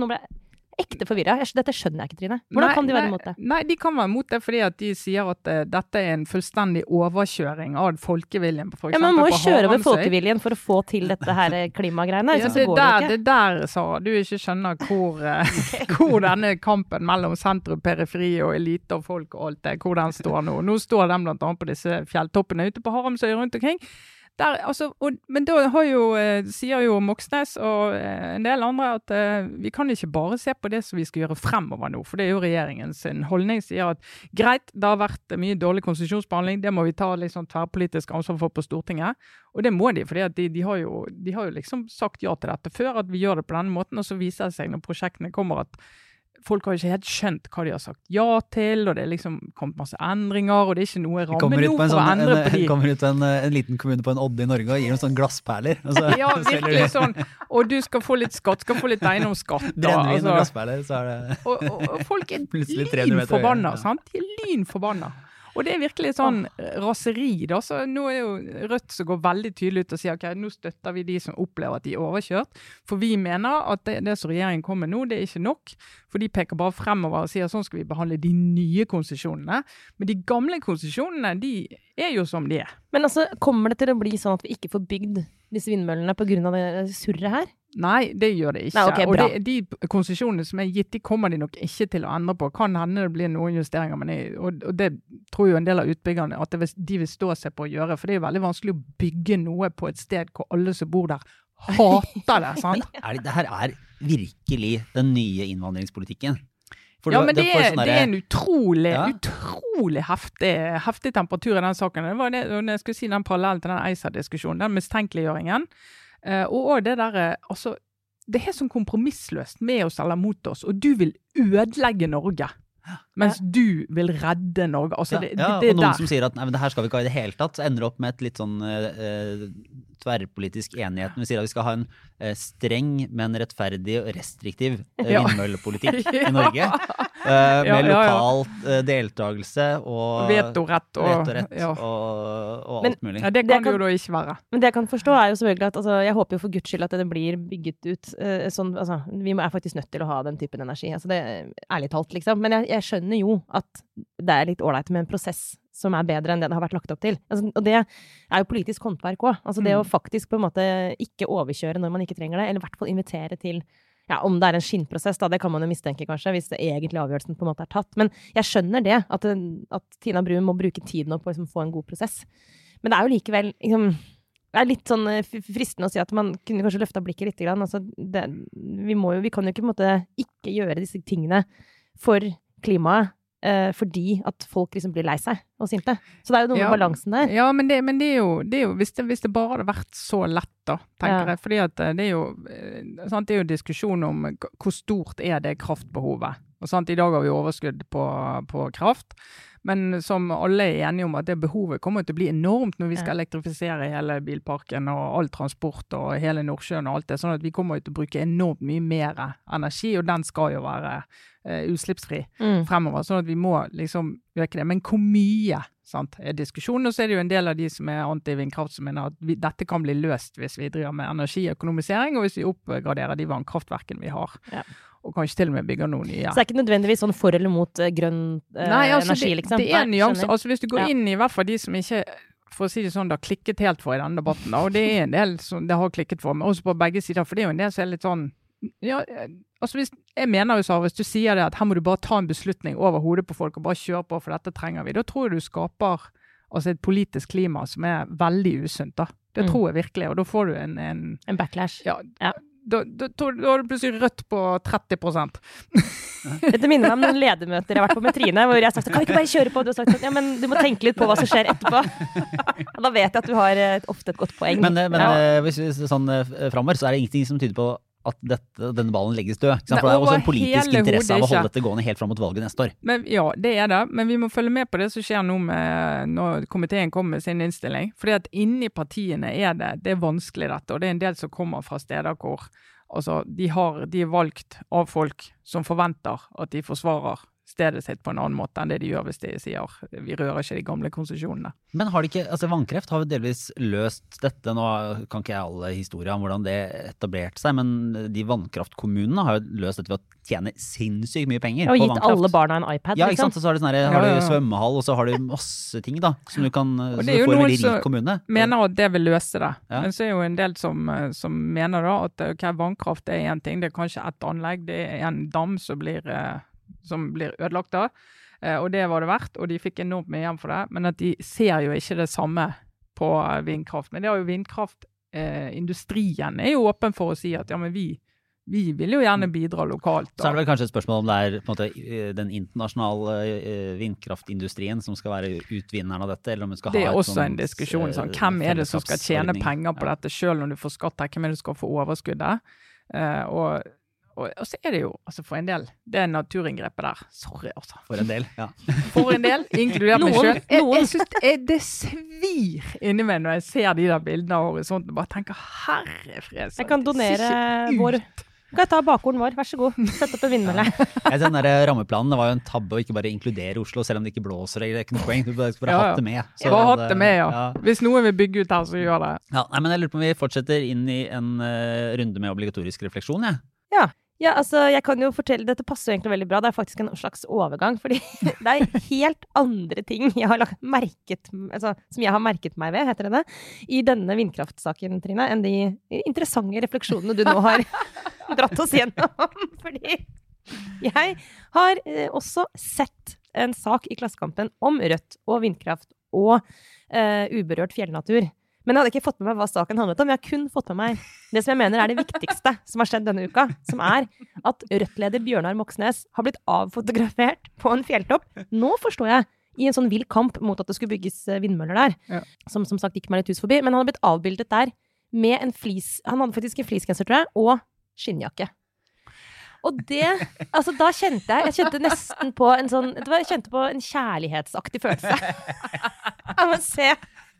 ekte forvirra. Dette skjønner jeg ikke, Trine. Hvordan Nei, kan de være imot det? Nei, de kan være imot det fordi at de sier at uh, dette er en fullstendig overkjøring av folkeviljen. For Ja, Man må jo kjøre over folkeviljen for å få til dette her eh, klimagreiene. Ja, det, er der, det er der, Sara, du ikke skjønner hvor, eh, [laughs] [laughs] hvor denne kampen mellom sentrum, periferi og elite og folk og alt det, hvor den står nå. Nå står den annet på disse fjelltoppene ute på Haramsøy rundt omkring. Der, altså, og, men da jo, eh, sier jo Moxnes og eh, en del andre at uh, vi kan ikke bare se på det som vi skal gjøre fremover nå, for det er jo regjeringens holdning. Sier at greit, det har vært mye dårlig konsesjonsbehandling, det må vi ta sånn tverrpolitisk ansvar for på Stortinget. Og det må de, for de, de, har jo, de har jo liksom sagt ja til dette før, at vi gjør det på denne måten. Og så viser det seg når prosjektene kommer at folk har ikke helt skjønt hva de har sagt ja til, og det er liksom kommet masse endringer, og det er ikke noe ramme nå for sånn, å endre en, på de. kommer ut en, eh, en liten kommune på en odde i Norge og gir noen sånne glassperler. Så [laughs] Ja, virkelig sånn. Og du skal få litt skatt, skal få litt eiendomsskatt. brennevin og noen glassperler, så er det og, og, og folk er [laughs] Plutselig 300 lynforbanna, ja. sant? De er lynforbanna. Og det er virkelig sånn raseri, da. Så nå er jo Rødt som går veldig tydelig ut og sier ok, nå støtter vi de som opplever at de er overkjørt. For vi mener at det, det som regjeringen kommer med nå, det er ikke nok. For de peker bare fremover og sier sånn skal vi behandle de nye konsesjonene. Men de gamle konsesjonene, de er jo som de er. Men altså, kommer det til å bli sånn at vi ikke får bygd disse vindmøllene pga. det surret her? Nei, det gjør det ikke. Nei, okay, og det, de konsesjonene som er gitt, de kommer de nok ikke til å endre på. Kan hende det blir noen justeringer, men jeg, og, og det tror jo en del av utbyggerne at det vil, de vil stå seg på å gjøre. For det er jo veldig vanskelig å bygge noe på et sted hvor alle som bor der, hater det. [laughs] sant? er det, det her er virkelig den nye innvandringspolitikken. For Ja, men det, er- sånn det er en utrolig, Ja. utrolig heftig, heftig temperatur i den saken. Det var det, når jeg skulle si den parallellen til den ACER-diskusjonen, den mistenkeliggjøringen. Eh, og det derre Altså, det er sånn kompromissløst med oss eller mot oss, og du vil ødelegge Norge. Mens du vil redde Norge. Altså, det, ja, det, det og noen der. som sier at nei, men det her skal vi ikke ha i det hele tatt, så ender opp med et litt sånn eh, tverrpolitisk enighet. når Vi sier at vi skal ha en eh, streng, men rettferdig og restriktiv eh, Ja. vindmøllepolitikk [laughs] i Norge. eh, med ja, ja. lokal eh, deltakelse og Vetorett og, vetorett ja. og, og Men- alt mulig. ja, det Det kan det kan- jo da ikke være. Men det jeg kan forstå, er jo selvfølgelig at altså, Jeg håper jo for guds skyld at det blir bygget ut eh, sånn altså, Vi er faktisk nødt til å ha den typen energi. Altså, det, ærlig talt, liksom. Men jeg, jeg skjønner jo at det er litt ålreit med en prosess som er bedre enn det det har vært lagt opp til. Altså, og det er jo politisk håndverk òg. Altså, det å Mm. faktisk på en måte ikke overkjøre når man ikke trenger det, eller i hvert fall invitere til ja, Om det er en skinnprosess, da, det kan man jo mistenke, kanskje, hvis det egentlig avgjørelsen på en måte er tatt. Men jeg skjønner det, at, at Tina Bru må bruke tid nå på å liksom, få en god prosess. Men det er jo likevel liksom, det er litt sånn eh, fristende å si at man kunne kanskje løfta blikket litt. Altså, det, vi, må jo, vi kan jo ikke måte ikke gjøre disse tingene for klimaet fordi at folk liksom blir lei seg og sinte. Så det er jo noe Ja. med balansen der. Ja, men det, men det er jo, det er jo hvis, det, hvis det bare hadde vært så lett, da, tenker Ja. jeg. Fordi at eh, det er jo eh, sant, Det er jo diskusjon om hvor stort er det kraftbehovet. Og sant, I dag har vi overskudd på, på kraft. Men som alle er enige om at det behovet kommer til å bli enormt når vi skal elektrifisere hele bilparken og all transport og hele Nordsjøen og alt det. Sånn at vi kommer til å bruke enormt mye mer energi, og den skal jo være uh, utslippsfri Mm. fremover. Sånn at vi må liksom øke det. Men hvor mye sant, er diskusjonen. Og så er det jo en del av de som er anti-vindkraft som mener at vi, dette kan bli løst hvis vi driver med energiøkonomisering, og hvis vi oppgraderer de vannkraftverkene vi har. Ja. Og kanskje til og med bygger noen nye. Så det er ikke nødvendigvis sånn for eller mot eh, grønn eh, Nei, altså, energi, det, liksom. det er Nei, nyanser. Altså, hvis du går inn i hvert fall de som ikke for å si det sånn, det har klikket helt for i denne debatten, og det er en del som det har klikket for, men også på begge sider. For det er jo en del som er litt sånn ja, altså hvis, Jeg mener jo så, hvis du sier det at her må du bare ta en beslutning over hodet på folk og bare kjøre på, for dette trenger vi, da tror jeg du skaper altså et politisk klima som er veldig usunt. da. Det Mm. tror jeg virkelig, og da får du en, en En backlash. ja, Ja. Da, da, da, har du plutselig rødt på 30 [laughs] Dette minner meg om noen ledermøter jeg har vært på med Trine, hvor jeg har sagt kan vi ikke bare kjøre på? Du har sagt sånn, ja, men du må tenke litt på hva som skjer etterpå. [laughs] Da vet jeg at du har eh, ofte et godt poeng. Men, eh, men ja. eh, hvis vi sånn framover, så er det ingenting som tyder på at dette, denne ballen legges død. Nei, For det er også en politisk interesse av å holde dette gående helt fram mot valget neste år. Men, ja, det er det. Men vi må følge med på det som skjer nå med, når komiteen kommer med sin innstilling. Fordi at inni partiene er det, det er vanskelig dette. Og det er en del som kommer fra steder hvor altså, de, har, de er valgt av folk som forventer at de forsvarer stedet sitt på en annen måte enn det de gjør hvis de sier vi rører ikke de gamle konsesjonene. Men har de ikke, altså vannkreft har jo delvis løst dette. Nå kan ikke jeg alle historier om hvordan det etablerte seg, men de vannkraftkommunene har jo løst dette ved å tjene sinnssykt mye penger Og på gitt alle barna en iPad, Ja, ikke liksom. sant. Og så har du, sånn har du svømmehall, og så har du masse ting da, som du kan Så det er jo noen som. Mener at det vil løse det. Ja. Men så er jo en del som, som mener da at okay, vannkraft er én ting, det er kanskje ett anlegg, det er en dam som blir, eh, som blir ødelagt da. Eh, og det var det verdt, og de fikk enormt mye igjen for det. Men at de ser jo ikke det samme på eh, vindkraft. Men det har jo vindkraftindustrien er jo åpen for å si at ja, men vi, vi vil jo gjerne bidra lokalt. Så er det vel kanskje et spørsmål om det er måte, eh, den internasjonale eh, vindkraftindustrien som skal være utvinneren av dette, eller om vi skal Det er også en diskusjon. Sånn, eh, hvem er det som skal tjene penger på dette, selv om du får skatt her? Hvem er det som skal få overskuddet? Uh, og, Og, og så er det jo, altså for en del, det naturinngrepet der Sorry, altså. For en del. ja. [laughs] For en del, inkludert meg sjøl. Jeg, jeg synes det, er- det svir inni meg når jeg ser de der bildene av horisonten og bare tenker herre fred. Jeg kan donere vår Kan jeg ta bakgården vår? Vær så god. Sett opp en vindmølle. Jeg, den der rammeplanen det var jo en tabbe å ikke bare inkludere Oslo, selv om det ikke blåser. Det er ikke noe poeng. Du bare, bare Ja, ja. hatt det med. Så Bare hatt det med, ja. ja. Hvis noen vil bygge ut her, så gjør det. Ja, nei, men jeg lurer på om vi fortsetter inn i en uh, runde med obligatorisk refleksjon, jeg. Ja, altså, jeg kan jo fortelle, Dette passer jo egentlig veldig bra. Det er faktisk en slags overgang. fordi [laughs] det er helt andre ting jeg har merket, altså, som jeg har merket meg ved, heter det i denne vindkraftsaken, Trine, enn de interessante refleksjonene du nå har [laughs] dratt oss gjennom. [laughs] Fordi jeg har eh, også sett en sak i Klassekampen om Rødt og vindkraft og eh, uberørt fjellnatur. Men jeg hadde ikke fått med meg hva saken handlet om. Jeg har kun fått med meg det som jeg mener er det viktigste som har skjedd denne uka. Som er at Rødt-leder Bjørnar Moxnes har blitt avfotografert på en fjelltopp. Nå forstår jeg. I en sånn vill kamp mot at det skulle bygges eh, vindmøller der. Ja. Som som sagt gikk meg litt hus forbi. Men han hadde blitt avbildet der med en flis Han hadde faktisk en fleecegenser, tror jeg, og skinnjakke. Og det Altså, da kjente jeg Jeg kjente nesten på en sånn Jeg kjente på en kjærlighetsaktig følelse [laughs] av å se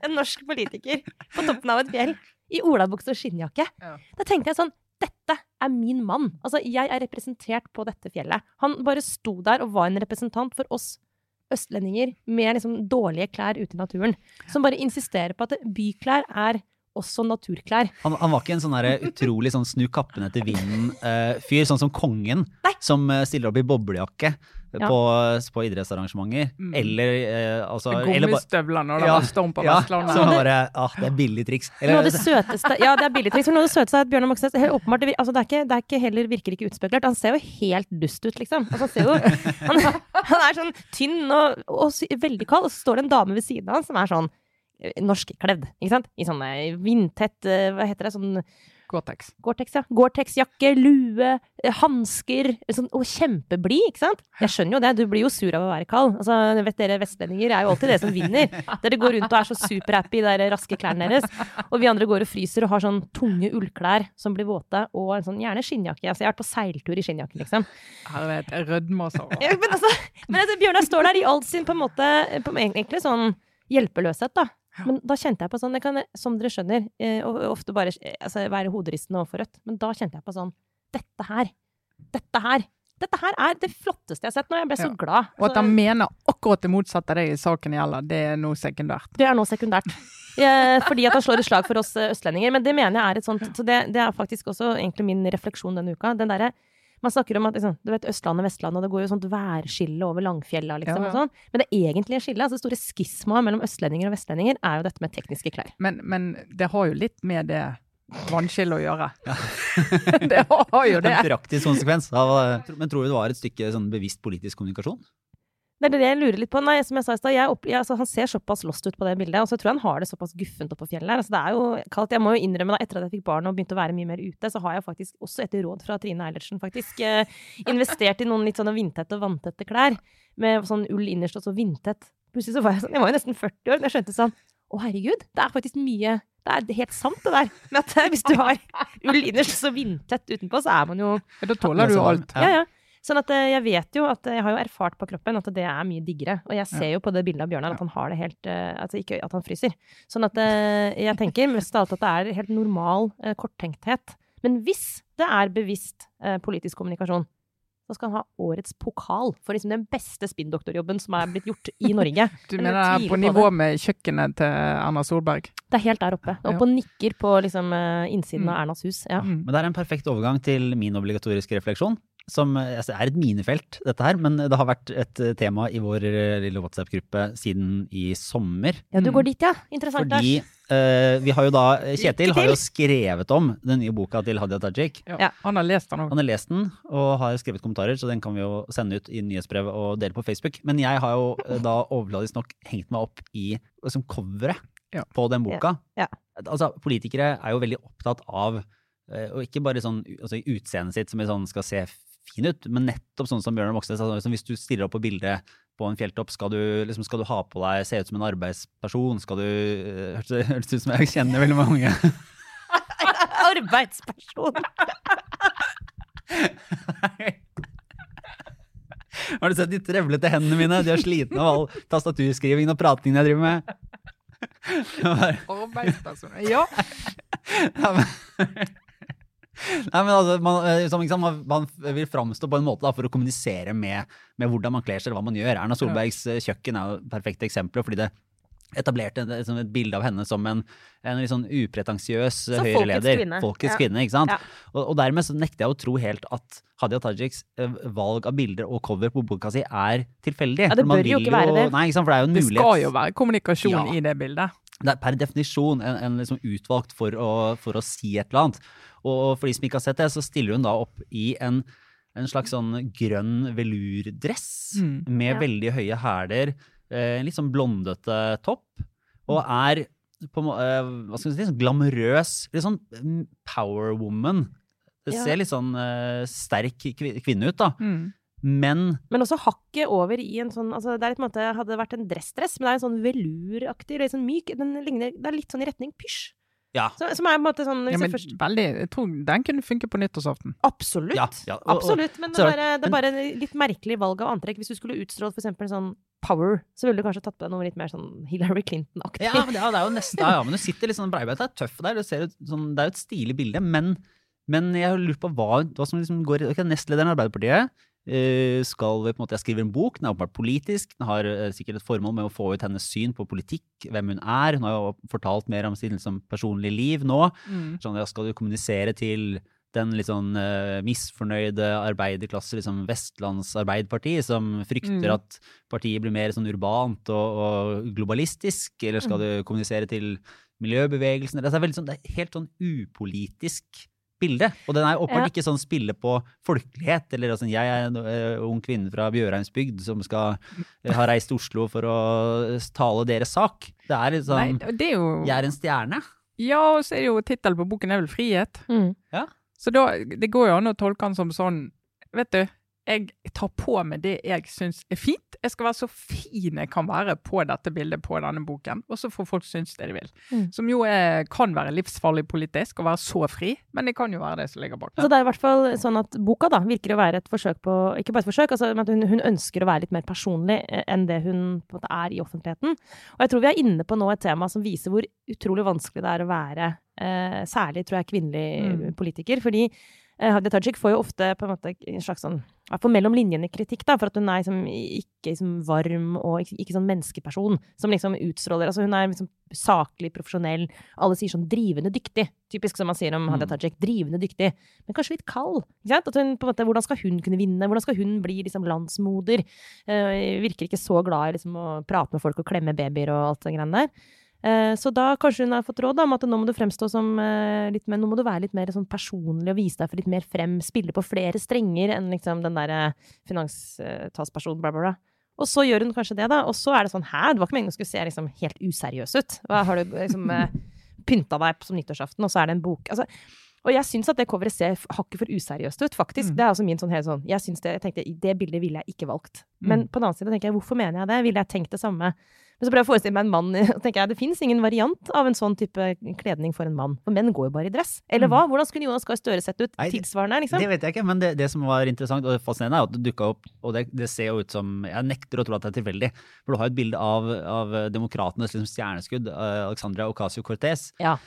en norsk politiker på toppen av et fjell i olabukse og skinnjakke. Ja. Da tenkte jeg sånn Dette er min mann. Altså, jeg er representert på dette fjellet. Han bare sto der og var en representant for oss østlendinger med liksom dårlige klær ute i naturen. Som bare insisterer på at byklær er også naturklær. Han, han var ikke en sånn utrolig sånn snu kappen etter vinden-fyr, sånn som kongen, Nei. som eh, stiller opp i boblejakke Ja. på, på idrettsarrangementer. Mm. Eller eh, altså Gummistøvler når det Ja, var storm på ja, Vestlandet. bare ah, Det er billig triks. Noe av det søteste Ja, det er billigtriks. Men noe av det søteste er at Bjørnar Moxnes helt åpenbart, det, altså, det, er ikke, det er ikke heller, virker ikke utspekulert. Han ser jo helt dust ut, liksom. Altså, han, ser jo, [laughs] han, han er sånn tynn og, og veldig kald, og så står det en dame ved siden av han som er sånn eh, norskkledd, ikke sant? I sånn eh, vindtett eh, Hva heter det? Sånn Gore-Tex. Gore-Tex, ja. Gore-Tex-jakke, lue, eh, hansker. Sånn, og kjempeblid, ikke sant? Jeg skjønner jo det, du blir jo sur av å være kald. Altså, vet dere vestlendinger er jo alltid det som vinner. [laughs] Dere går rundt og er så superhappy i de raske klærne deres. Og vi andre går og fryser og har sånn tunge ullklær som blir våte, og en sånn gjerne skinnjakke. Altså, jeg har vært på seiltur i skinnjakke, liksom. Herlighet, jeg rødmer så. [laughs] Ja, men altså, men altså, Bjørnar står der i all sin på en måte på, Egentlig sånn hjelpeløshet, da. Men da kjente jeg på sånn kan, som dere skjønner, eh, og ofte bare eh, altså, være hoderistende overfor Rødt, men da kjente jeg på sånn Dette her. Dette her. Dette her er det flotteste jeg har sett nå. Jeg ble så Ja. glad. Og at han mener akkurat det motsatte det i saken gjelder, det er noe sekundært. Det er noe sekundært. Eh, fordi at han slår et slag for oss østlendinger. Men det mener jeg er et sånt Så det, det er faktisk også egentlig min refleksjon denne uka. Den derre man snakker om at liksom, du vet, Østlandet, Vestlandet, og det går jo sånt værskille over Langfjella, liksom. Ja, ja. Og sånn. Men det egentlige skillet, altså det store skismaet mellom østlendinger og vestlendinger, er jo dette med tekniske klær. Men, men det har jo litt med det vannskillet å gjøre. [laughs] det har jo det. en praktisk konsekvens av Men tror du det var et stykke sånn bevisst politisk kommunikasjon? Det er det jeg lurer litt på. Nei, som jeg sa i stad, altså, han ser såpass lost ut på det bildet, og så tror jeg han har det såpass guffent oppå fjellet her. Altså, det er jo kaldt. Jeg må jo innrømme, da, etter at jeg fikk barn og begynte å være mye mer ute, så har jeg faktisk, også etter råd fra Trine Eilertsen, faktisk, eh, investert i noen litt sånne vindtette og vanntette klær. Med sånn ull innerst og så vindtett. Plutselig så var jeg sånn, jeg var jo nesten 40 år, men jeg skjønte sånn, å herregud, det er faktisk mye, det er helt sant det der. Men at hvis du har ull innerst og så vindtett utenpå, så er man jo Da tåler du alt. ja, ja. Sånn at eh, jeg vet jo at jeg har jo erfart på kroppen at det er mye diggere. Og jeg ser jo på det bildet av Bjørnar at han har det helt eh, Altså ikke at han fryser. Sånn at eh, jeg tenker mest av alt at det er helt normal eh, korttenkthet. Men hvis det er bevisst eh, politisk kommunikasjon, så skal han ha årets pokal for liksom den beste spinndoktorjobben som er blitt gjort i Norge. [laughs] Du mener det er på nivå med kjøkkenet til Erna Solberg? Det er helt der oppe. Oppe og nikker på liksom eh, innsiden Mm. av Ernas hus. Ja. Mm. Men det er en perfekt overgang til min obligatoriske refleksjon. Som eh, altså, er et minefelt, dette her, men det har vært et eh, tema i vår eh, lille WhatsApp-gruppe siden i sommer. ja, du Mm. går dit, ja. Interessant. Fordi eh, vi har jo da Kjetil har jo skrevet om den nye boka til Hadia Tajik. Ja. Ja. Han har lest den òg. Han har lest den og har skrevet kommentarer, så den kan vi jo sende ut i nyhetsbrev og dele på Facebook. Men jeg har jo da overfladisk nok hengt meg opp i liksom, coveret Ja. på den boka. Ja. Altså, politikere er jo veldig opptatt av og ikke bare sånn altså, utseendet sitt som i sånn skal se fin ut, men nettopp sånn som Bjørnar Moxnes. Liksom, hvis du stiller opp på bildet på en fjelltopp, skal du, liksom, skal du ha på deg, se ut som en arbeidsperson? Skal du eh, hørtes [laughs] ut som jeg kjenner veldig mange. [laughs] Arbeidsperson! [laughs] Har du sett de trevlete hendene mine? De er slitne av all tastaturskrivingen og pratingen jeg driver med. Arbeidspersoner. Ja. Nei, men altså, man, eh, som, ikke man, vil framstå på en måte da, for å kommunisere med, med hvordan man kler seg, eller hva man gjør. Erna Solbergs eh, kjøkken er jo et perfekt eksempel, fordi det etablerte et, liksom et bilde av henne som en, en litt sånn upretensiøs Så folkets kvinne. Folkets Ja. kvinne, ikke sant? Ja. Og, og dermed så nekter jeg å tro helt at Hadia Tajiks eh, valg av bilder og cover på boka si er tilfeldig. Ja, det bør jo ikke være det. Nei, ikke sant? For det er jo en Det mulighet. skal jo være kommunikasjon Ja. i det bildet. Det er per definisjon en, en liksom utvalgt for å, for å si et eller annet. Og for de som ikke har sett det, så stiller hun da opp i en, en slags sånn grønn velurdress Mm. med Ja. veldig høye hæler, eh, en litt sånn blondete topp, og er på, eh, hva skal vi si, sånn glamorøs, litt sånn power woman. Det Ja. ser litt sånn eh, sterk kvinne ut, da. Mm. Men Men også hakket over i en sånn altså Det er på en måte, hadde vært en dressdress, men det er en sånn veluraktig, litt sånn myk Den ligner, Det er litt sånn i retning pysj. ja. Så, som er på en måte sånn Ja, men jeg først, veldig, jeg tror den kunne funke på nyttårsaften. Absolutt. Ja, ja, og- og- Absolutt. Men det er, bare, det er bare men, litt merkelig valg av antrekk. Hvis du skulle utstrålt for eksempel sånn power, så ville du kanskje tatt på deg noe litt mer sånn Hillary Clinton-aktig. Ja, men det, ja, det er jo nesten, ja, ja, men du sitter litt sånn breibeint, det er tøff der, det, ser ut, sånn, det er jo et stilig bilde, men, men jeg lurer på hva, hva som liksom går i okay, Nestlederen i Arbeiderpartiet skal på en måte skrive en bok, den er åpenbart politisk, den har eh, sikkert et formål med å få ut hennes syn på politikk, hvem hun er, hun har jo fortalt mer om sitt liksom, personlige liv nå, Mm. sånn, ja, skal du kommunisere til den litt sånn uh, misfornøyde arbeiderklasse, liksom Vestlands Arbeiderparti, som frykter Mm. at partiet blir mer sånn urbant og, og globalistisk, eller skal Mm. du kommunisere til miljøbevegelsen? Det er, sånn, det er helt sånn upolitisk bilde. Og den er åpenbart Ja. ikke sånn spille på folkelighet, eller altså, jeg er en eh, ung kvinne fra Bjørheimsbygd som skal eh, ha reist til Oslo for å tale deres sak. Det er litt Nei, sånn, det er jo jeg er en stjerne. Ja, og så er det jo tittelen på boken er vel 'Frihet'. Mm. Så da, det går jo an å tolke den som sånn Vet du, jeg tar på meg det jeg syns er fint. Jeg skal være så fin jeg kan være på dette bildet på denne boken, og så får folk synes det de vil. Mm. Som jo er, kan være livsfarlig politisk å være så fri, men det kan jo være det som ligger bak. Altså, det er i hvert fall sånn at boka da, virker å være et forsøk på Ikke bare et forsøk, altså, men at hun, hun ønsker å være litt mer personlig eh, enn det hun på en måte er i offentligheten. Og jeg tror vi er inne på nå et tema som viser hvor utrolig vanskelig det er å være eh, særlig, tror jeg, kvinnelig Mm. politiker. Fordi eh, Hadia Tajik får jo ofte på en måte en slags sånn hvert fall mellom linjene kritikk, da, for at hun er liksom ikke liksom varm og ikke, ikke sånn menneskeperson som liksom utstråler Altså hun er liksom saklig, profesjonell. Alle sier sånn drivende dyktig. Typisk som man sier om Hadia Mm. Tajik. Drivende dyktig. Men kanskje litt kald. Ikke sant? At hun, på en måte, hvordan skal hun kunne vinne? Hvordan skal hun bli liksom landsmoder? Uh, virker ikke så glad i liksom, å prate med folk og klemme babyer og alt det greiene der. Eh, Så da kanskje hun har fått råd om at nå må du fremstå som eh, litt mer, nå må du være litt mer sånn personlig og vise deg for litt mer frem, spille på flere strenger enn liksom den derre finanstalspersonen, bla, bla, bla. Og så gjør hun kanskje det, da. Og så er det sånn hæ, det var ikke meningen å skulle se liksom helt useriøs ut. Hva har du liksom eh, pynta deg på som nyttårsaften, og så er det en bok. Altså, og jeg syns at det coveret ser hakket for useriøst ut, faktisk. Mm. Det er altså min sånn helt sånn Jeg syns det, jeg tenkte, det bildet ville jeg ikke valgt. Men Mm. på den annen side tenker jeg, hvorfor mener jeg det? Ville jeg tenkt det samme? Men så prøver jeg å forestille meg en mann, og [laughs] tenker jeg, det fins ingen variant av en sånn type kledning for en mann. For menn går jo bare i dress. Eller Mm. hva? Hvordan skulle Jonas Gahr Støre sett ut tilsvarende, liksom? Det vet jeg ikke, men det, det som var interessant og fascinerende, er at det dukka opp Og det, det ser jo ut som Jeg nekter å tro at det er tilfeldig. For du har et bilde av, av demokratenes liksom, stjerneskudd, eh, Alexandra Ocasio-Cortez, Ja.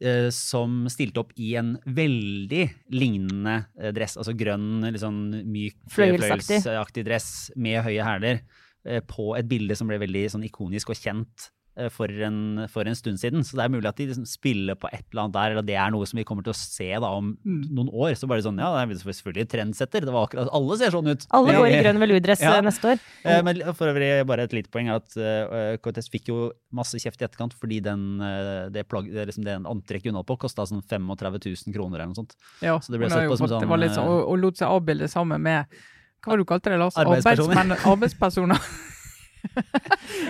eh, som stilte opp i en veldig lignende eh, dress. Altså grønn, litt sånn myk, fløyelsaktig dress med høye hæler. Eh, På et bilde som ble veldig sånn ikonisk og kjent eh, for en, for en stund siden. Så det er mulig at de liksom spiller på et eller annet der, eller det er noe som vi kommer til å se da om Mm. noen år. Så bare sånn, ja, det er selvfølgelig trendsetter. Det var akkurat, alle ser sånn ut. Alle går i grønn veludress Ja. eh, neste år. Eh, Men for øvrig bare et lite poeng er at uh, Cortez fikk jo masse kjeft i etterkant fordi den, eh, det, plagg, det, liksom, det antrekket hun holdt på, kosta sånn 35 000 kroner eller noe sånt. Ja, Så det ble sett på som sånn, sånn, og, og lot seg avbilde sammen med Hva var det du kalte det, Lars? Arbeidspersoner. Arbeidspersoner. [laughs]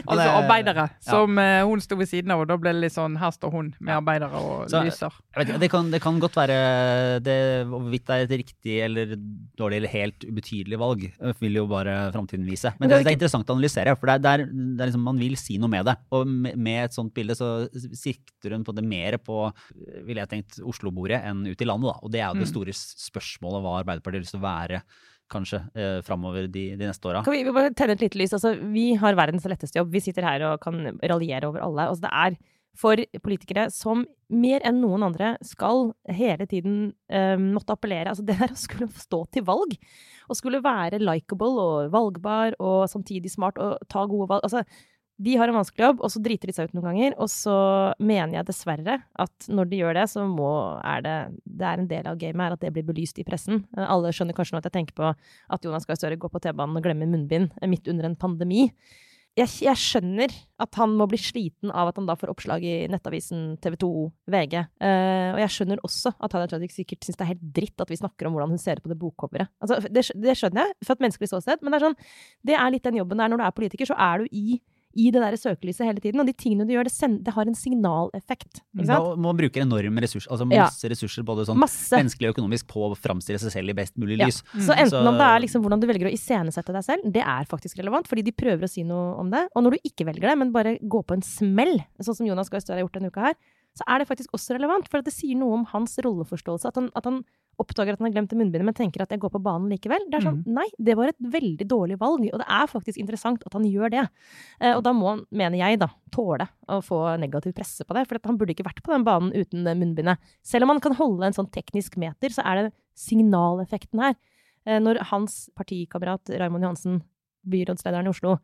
altså det- arbeidere, ja. som uh, hun sto ved siden av, og da ble det litt sånn her står hun med arbeidere og Så- lyser. Vet det, kan, det kan godt være det, hvorvidt det er et riktig eller dårlig eller helt ubetydelig valg, eh, vil jo bare framtiden vise. Men det, det er er interessant å analysere, for det er, er, liksom, man vil si noe med det. Og med, et sånt bilde så sikter hun på det mer på, ville jeg tenkt, Oslo-bordet enn ut i landet. Da. Og det er jo det Mm. store spørsmålet hva Arbeiderpartiet har lyst til å være kanskje eh, framover de, de neste åra. Kan vi, vi bare tenne et lite lys? Altså, vi har verdens letteste jobb. Vi sitter her og kan raljere over alle. Altså, det er for politikere som mer enn noen andre skal hele tiden eh, måtte appellere. Altså, [laughs] det der å skulle stå til valg, og skulle være likeable og valgbar og samtidig smart og ta gode valg altså, de har en vanskelig jobb, og så driter de seg ut noen ganger. Og så mener jeg dessverre at når de gjør det, så må, er det Det er en del av gamet her at det blir belyst i pressen. Eh, Alle skjønner kanskje nå at jeg tenker på at Jonas Gahr Støre går på T-banen og glemmer munnbind eh, midt under en pandemi. Jeg, jeg skjønner at han må bli sliten av at han da får oppslag i Nettavisen, TV 2, VG. Uh, og jeg skjønner også at Hadia Tajik sikkert syns det er helt dritt at vi snakker om hvordan hun ser ut på det bokcoveret. Altså, det, det skjønner jeg, fra et menneskelig ståsted, men det er sånn Det er litt den jobben der. Når du er politiker, så er du i i det der søkelyset hele tiden. Og de tingene du gjør, det, send, det har en signaleffekt. Da man bruker enorme ressurser, altså Ja. masse ressurser, både sånn Masse. menneskelig og økonomisk, på å framstille seg selv i best mulig Ja. lys. Så Mm. enten Så- om det er liksom hvordan du velger å iscenesette deg selv, det er faktisk relevant, fordi de prøver å si noe om det. Og når du ikke velger det, men bare går på en smell, sånn som Jonas Gahr Støre har gjort denne uka her, så er det faktisk også relevant, for det sier noe om hans rolleforståelse. At han, at han oppdager at han har glemt det munnbindet, men tenker at jeg går på banen likevel. Det er sånn, mm. nei, det var et veldig dårlig valg, og det er faktisk interessant at han gjør det. Eh, og da må han, mener jeg, da, tåle å få negativ presse på det, for han burde ikke vært på den banen uten munnbindet. Selv om han kan holde en sånn teknisk meter, så er det signaleffekten her. Eh, når hans partikamerat Raymond Johansen, byrådslederen i Oslo,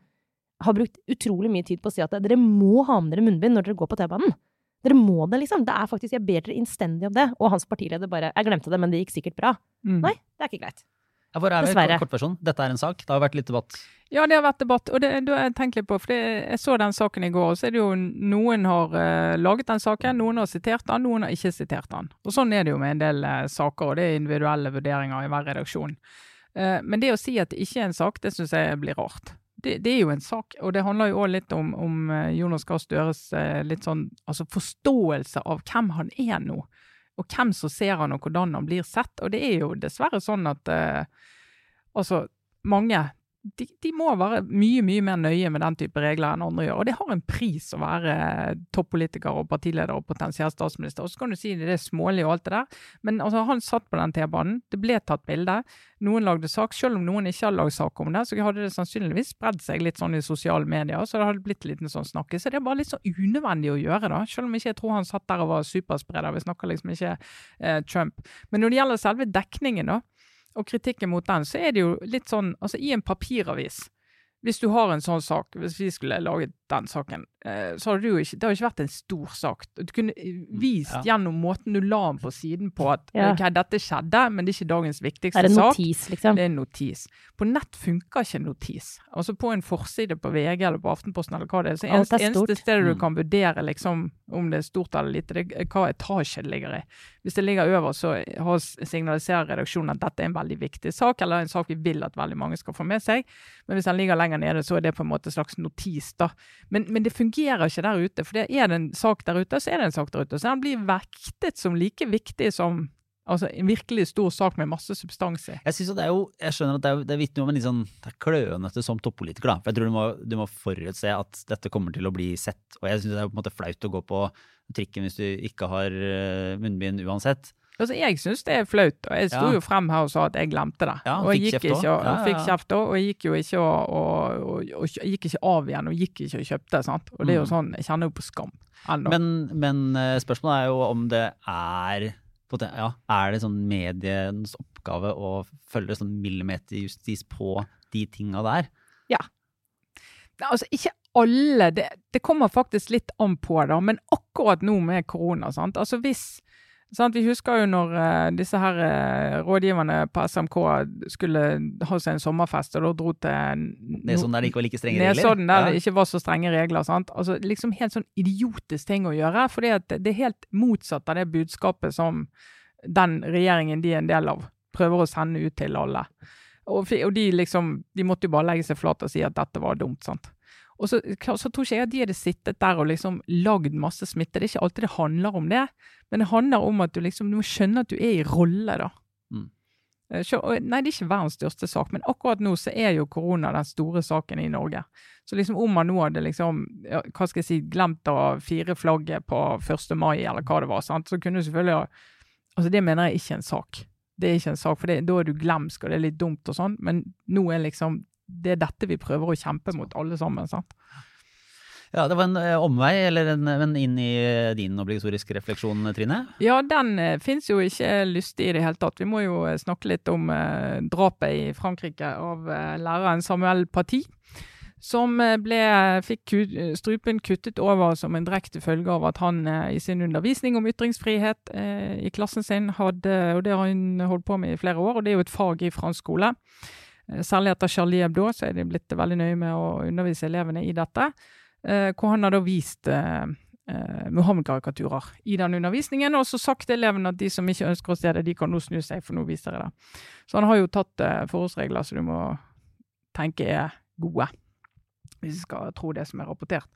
har brukt utrolig mye tid på å si at dere må ha med dere munnbind når dere går på T-banen. Dere må det, liksom. Det er faktisk, Jeg ber dere innstendig om det. Og hans partileder bare Jeg glemte det, men det gikk sikkert bra. Mm. Nei, det er ikke greit. Ja, for er vi Dessverre. kortversjon. Dette er en sak. Det har vært litt debatt. Ja, det har vært debatt, og det, det har jeg tenkt litt på. For det, jeg så den saken i går, og så er det jo noen har uh, laget den saken, noen har sitert den, noen har ikke sitert den. Og sånn er det jo med en del uh, saker, og det er individuelle vurderinger i hver redaksjon. Uh, men det å si at det ikke er en sak, det syns jeg blir rart. Det, det er jo en sak, og det handler jo òg litt om, om eh, Jonas Gahr Støres eh, litt sånn altså forståelse av hvem han er nå. Og hvem som ser han, og hvordan han blir sett. Og det er jo dessverre sånn at eh, altså, mange de, de må være mye mye mer nøye med den type regler enn andre gjør. Og det har en pris å være toppolitiker og partileder og potensiell statsminister. Og så kan du si det er smålig og alt det der, men altså, han satt på den T-banen. Det ble tatt bilde. Noen lagde sak. Selv om noen ikke hadde lagd sak om det, så hadde det sannsynligvis spredd seg litt sånn i sosiale medier. Så det hadde blitt litt sånn snakke. Så det er bare litt sånn unødvendig å gjøre, da. Selv om ikke jeg tror han satt der og var superspreder. Vi snakker liksom ikke eh, Trump. Men når det gjelder selve dekningen, da og kritikken mot den, så er det jo litt sånn Altså, i en papiravis hvis du har en sånn sak, hvis vi skulle laget den saken, eh, så hadde det jo ikke Det hadde ikke vært en stor sak. Du kunne eh, vist ja. gjennom måten du la den på siden på at Ja. ok, dette skjedde, men det er ikke dagens Det viktigste er en sak. notis, liksom. Det er en notis. På nett funker ikke en notis. Altså på en forside på VG eller på Aftenposten eller hva det er. Så eneste, er eneste stedet du Mm. kan vurdere liksom om det er stort eller lite, det er hva etasje det ligger i. Hvis det ligger over, så signaliserer redaksjonen at dette er en veldig viktig sak, eller en sak vi vil at veldig mange skal få med seg. Men hvis den ligger lenger nede, så er det på en måte en slags notis. da. Men, men det fungerer ikke der ute. For det er det en sak der ute, så er det en sak der ute. Så den blir vektet som like viktig som altså, en virkelig stor sak med masse substans i. Jeg synes det er jo, jeg skjønner at det, er, det vitner om en litt sånn det er klønete som toppolitiker. da. For jeg tror du må, du må forutse at dette kommer til å bli sett. Og jeg syns det er på en måte flaut å gå på trikken hvis du ikke har eh, munnbind uansett. Altså, Jeg syns det er flaut, og jeg sto Ja. jo frem her og sa at jeg glemte det. Ja, og jeg gikk ikke, og, ja, fikk kjeft òg, og jeg gikk jo ikke og, og, og, og gikk ikke av igjen og gikk ikke og kjøpte. sant? Og det er jo Mm. sånn, Jeg kjenner jo på skam ennå. Men, men eh, spørsmålet er jo om det er ja, Er det sånn medienes oppgave å følge sånn millimeterjustis på de tinga der? Ja. altså, ikke alle. Det, det kommer faktisk litt an på, da. Men akkurat nå med korona, sant. Altså hvis sant? Vi husker jo når uh, disse her uh, rådgiverne på SMK skulle ha seg en sommerfest, og da dro til er sånn der det ikke var like strenge regler? Nesodden der det ikke var så strenge regler. sant? Altså liksom Helt sånn idiotisk ting å gjøre. For det er helt motsatt av det budskapet som den regjeringen de er en del av, prøver å sende ut til alle. Og, og de liksom, de måtte jo bare legge seg flat og si at dette var dumt. sant? Og så, så, tror ikke jeg at de hadde sittet der og liksom lagd masse smitte. Det er ikke alltid det handler om det, men det handler om at du liksom du må skjønne at du er i rolle, da. Mm. Så, nei, det er ikke verdens største sak, men akkurat nå så er jo korona den store saken i Norge. Så liksom om man nå hadde liksom, hva skal jeg si, glemt å fire flagget på 1. mai, eller hva det var, sant? så kunne du selvfølgelig Altså, det mener jeg ikke er en sak. Det er ikke en sak, for det, da er du glemsk, og det er litt dumt og sånn, men nå er liksom det er dette vi prøver å kjempe mot, alle sammen. sant? Ja, Det var en eh, omvei, eller en, en inn i eh, din obligatoriske refleksjon, Trine? Ja, den uh, fins jo ikke lystig i det hele tatt. Vi må jo snakke litt om eh, drapet i Frankrike av eh, læreren Samuel Paty. Som ble, fikk strupen kuttet over som en direkte følge av at han i sin undervisning om ytringsfrihet i klassen sin hadde, og det har han holdt på med i flere år, og det er jo et fag i fransk skole, Eh, særlig etter Charlie Hebdo så er de blitt veldig nøye med å undervise elevene i dette. Eh, hvor han har da vist eh, Muhammed-karikaturer i den undervisningen, og så sagt til elevene at de som ikke ønsker å se det, de kan nå snu seg, for nå viser jeg det. Så han har jo tatt forholdsregler som du må tenke er gode, hvis vi skal tro det som er rapportert.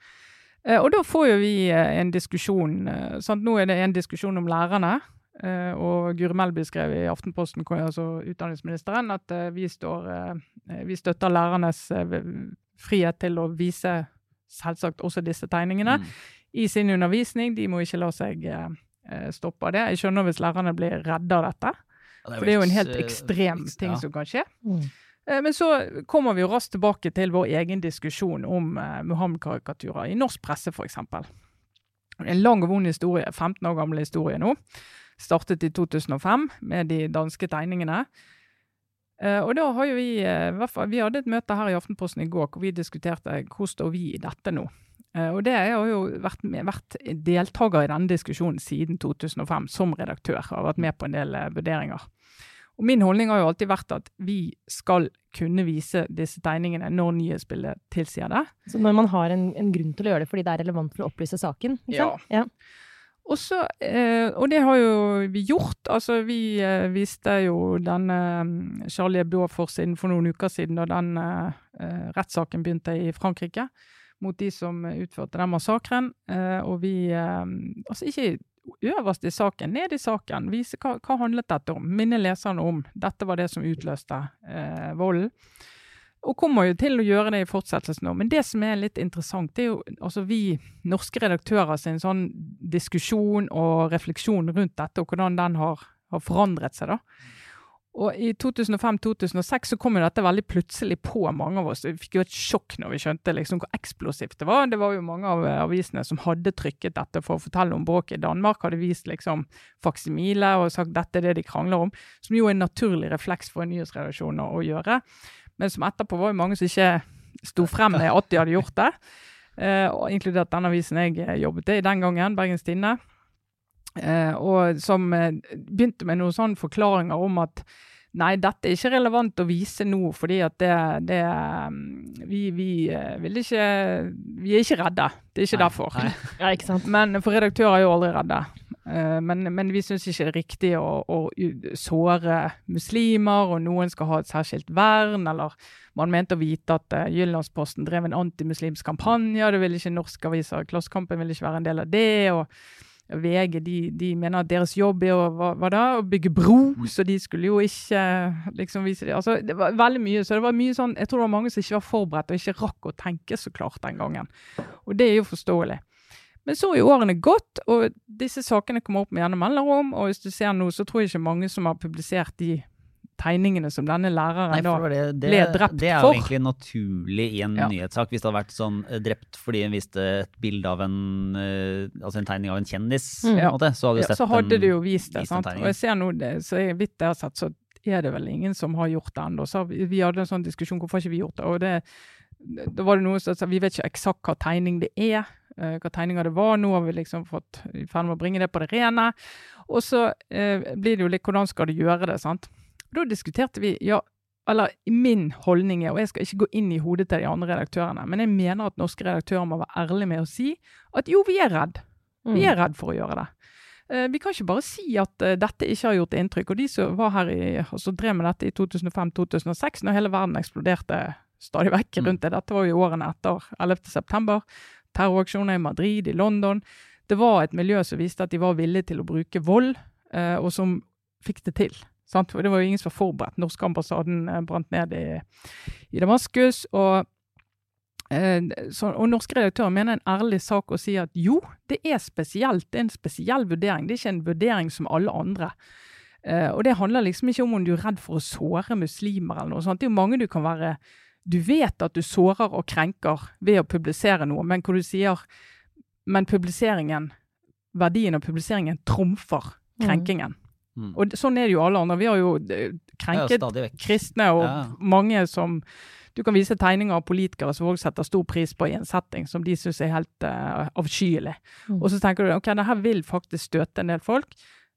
Og da får jo vi en diskusjon. Sant? Nå er det en diskusjon om lærerne. Uh, og Guri Melby skrev i Aftenposten, altså utdanningsministeren, at uh, vi, står, uh, vi, støtter lærernes frihet til å vise selvsagt også disse tegningene mm. i sin undervisning. De må ikke la seg stoppe av det. Jeg skjønner hvis lærerne blir redde av dette. Ja, det for det er jo en helt ekstrem ting ja. som kan skje. Mm. Men så kommer vi jo raskt tilbake til vår egen diskusjon om Muhammed-karikaturer i norsk presse, f.eks. En lang og vond historie, 15 år gammel historie nå startet i 2005 med de danske tegningene. Uh, og da har jo vi uh, Vi hadde et møte her i Aftenposten i går hvor vi diskuterte hvor står vi i dette nå. Uh, og det jeg har jo vært, med, vært deltaker i denne diskusjonen siden 2005 som redaktør. Har vært med på en del vurderinger. Og Min holdning har jo alltid vært at vi skal kunne vise disse tegningene når nyhetsbildet tilsier det. Så når man har en, en, grunn til å gjøre det fordi det er relevant for å opplyse saken? Ja. ja. Og, så, eh, og det har jo vi gjort. Altså, vi eh, viste jo denne um, Charlie Hebdo-forsiden for noen uker siden, da den eh, rettssaken begynte i Frankrike mot de som utførte den massakren. Og vi Altså ikke øverst i saken, ned i saken. Vise hva, hva handlet dette om. Minne leserne om. Dette var det som utløste eh, volden. Og kommer jo til å gjøre det i fortsettelsen òg. Men det som er litt interessant, det er jo altså vi norske redaktører sin sånn diskusjon og refleksjon rundt dette, og hvordan den har, har forandret seg. da. Og I 2005-2006 så kom jo dette veldig plutselig på mange av oss. Vi fikk jo et sjokk når vi skjønte liksom hvor eksplosivt det var. Det var jo mange av avisene som hadde trykket dette for å fortelle om bråket i Danmark. Hadde vist liksom faksimile og sagt dette er det de krangler om. Som jo er en naturlig refleks for en nyhetsredaksjon å gjøre men som etterpå var jo mange som ikke sto frem med at de hadde gjort det. Eh, og inkludert den avisen jeg eh, jobbet i den gangen, Bergens Tidende. Eh, og som eh, begynte med noen sånne forklaringer om at Nei, dette er ikke relevant å vise nå, fordi at det, det mm, vi, vi, vil ikke Vi er ikke redde. Det er ikke nei, derfor. Nei. Ja, ikke sant? Men for redaktører er jo aldri redde. Uh, men, men, vi syns ikke det er riktig å, å, såre muslimer, og noen skal ha et særskilt vern, eller man mente å vite at uh, Jyllandsposten drev en antimuslimsk kampanje, det ville ikke norske aviser, Klassekampen ville ikke være en del av det. og VG de, de, mener at deres jobb er å, hva, hva da, å bygge bro, så de skulle jo ikke liksom vise det. Altså, det var veldig mye, så det var mye sånn, Jeg tror det var mange som ikke var forberedt og ikke rakk å tenke så klart den gangen. Og det er jo forståelig. Men så er jo årene gått, og disse sakene kommer opp med gjennom mellomrom. Og hvis du ser nå, så tror jeg ikke mange som har publisert de tegningene som denne læreren Nei, da det, det, ble drept for. Det er jo egentlig naturlig i en ja. nyhetssak, hvis det hadde vært sånn eh, drept fordi en viste et bilde av en uh, altså en tegning av en kjendis, mm. måte, så hadde du ja, sett Så hadde du jo vist det. sant? Og jeg ser nå det, så jeg, vidt jeg har sett, så er det vel ingen som har gjort det ennå. Vi, vi hadde en sånn diskusjon, hvorfor ikke vi gjort det? Og det, da var det noe som sa vi vet ikke eksakt hva tegning det er. Uh, hva tegninger det var. Nå har vi liksom fått i ferd med å bringe det på det rene. Og så uh, blir det jo litt hvordan skal du gjøre det, sant. Da diskuterte vi ja, eller min holdning er, og jeg skal ikke gå inn i hodet til de andre redaktørene, men jeg mener at norske redaktører må være ærlige med å si at jo, vi er redd. Vi er mm. redd for å gjøre det. Uh, vi kan ikke bare si at uh, dette ikke har gjort inntrykk. Og de som var her i, og så drev med dette i 2005-2006, når hele verden eksploderte stadig vekk rundt det. Dette var jo årene etter 11. september. Terroraksjoner i Madrid, i London. Det var et miljø som viste at de var villige til å bruke vold, eh, og som fikk det til. Sant? For det var jo ingen som var forberedt. Norske ambassaden eh, brant ned i, i Damaskus. Og, eh, så, og norske redaktører mener en ærlig sak å si at jo, det er spesielt. Det er en spesiell vurdering. Det er ikke en vurdering som alle andre. Eh, og det handler liksom ikke om om du er redd for å såre muslimer eller noe sånt. Det er jo mange du kan være Du vet at du sårer og krenker ved å publisere noe, men hvor du sier Men publiseringen, verdien av publiseringen trumfer krenkingen. Mm. Og sånn er det jo alle andre. Vi har jo Ja, krenket stadig kristne og Ja. mange som Du kan vise tegninger av politikere som også setter stor pris på i en setting som de syns er helt uh, avskyelig. Mm. Og så tenker du ok, det her vil faktisk støte en del folk,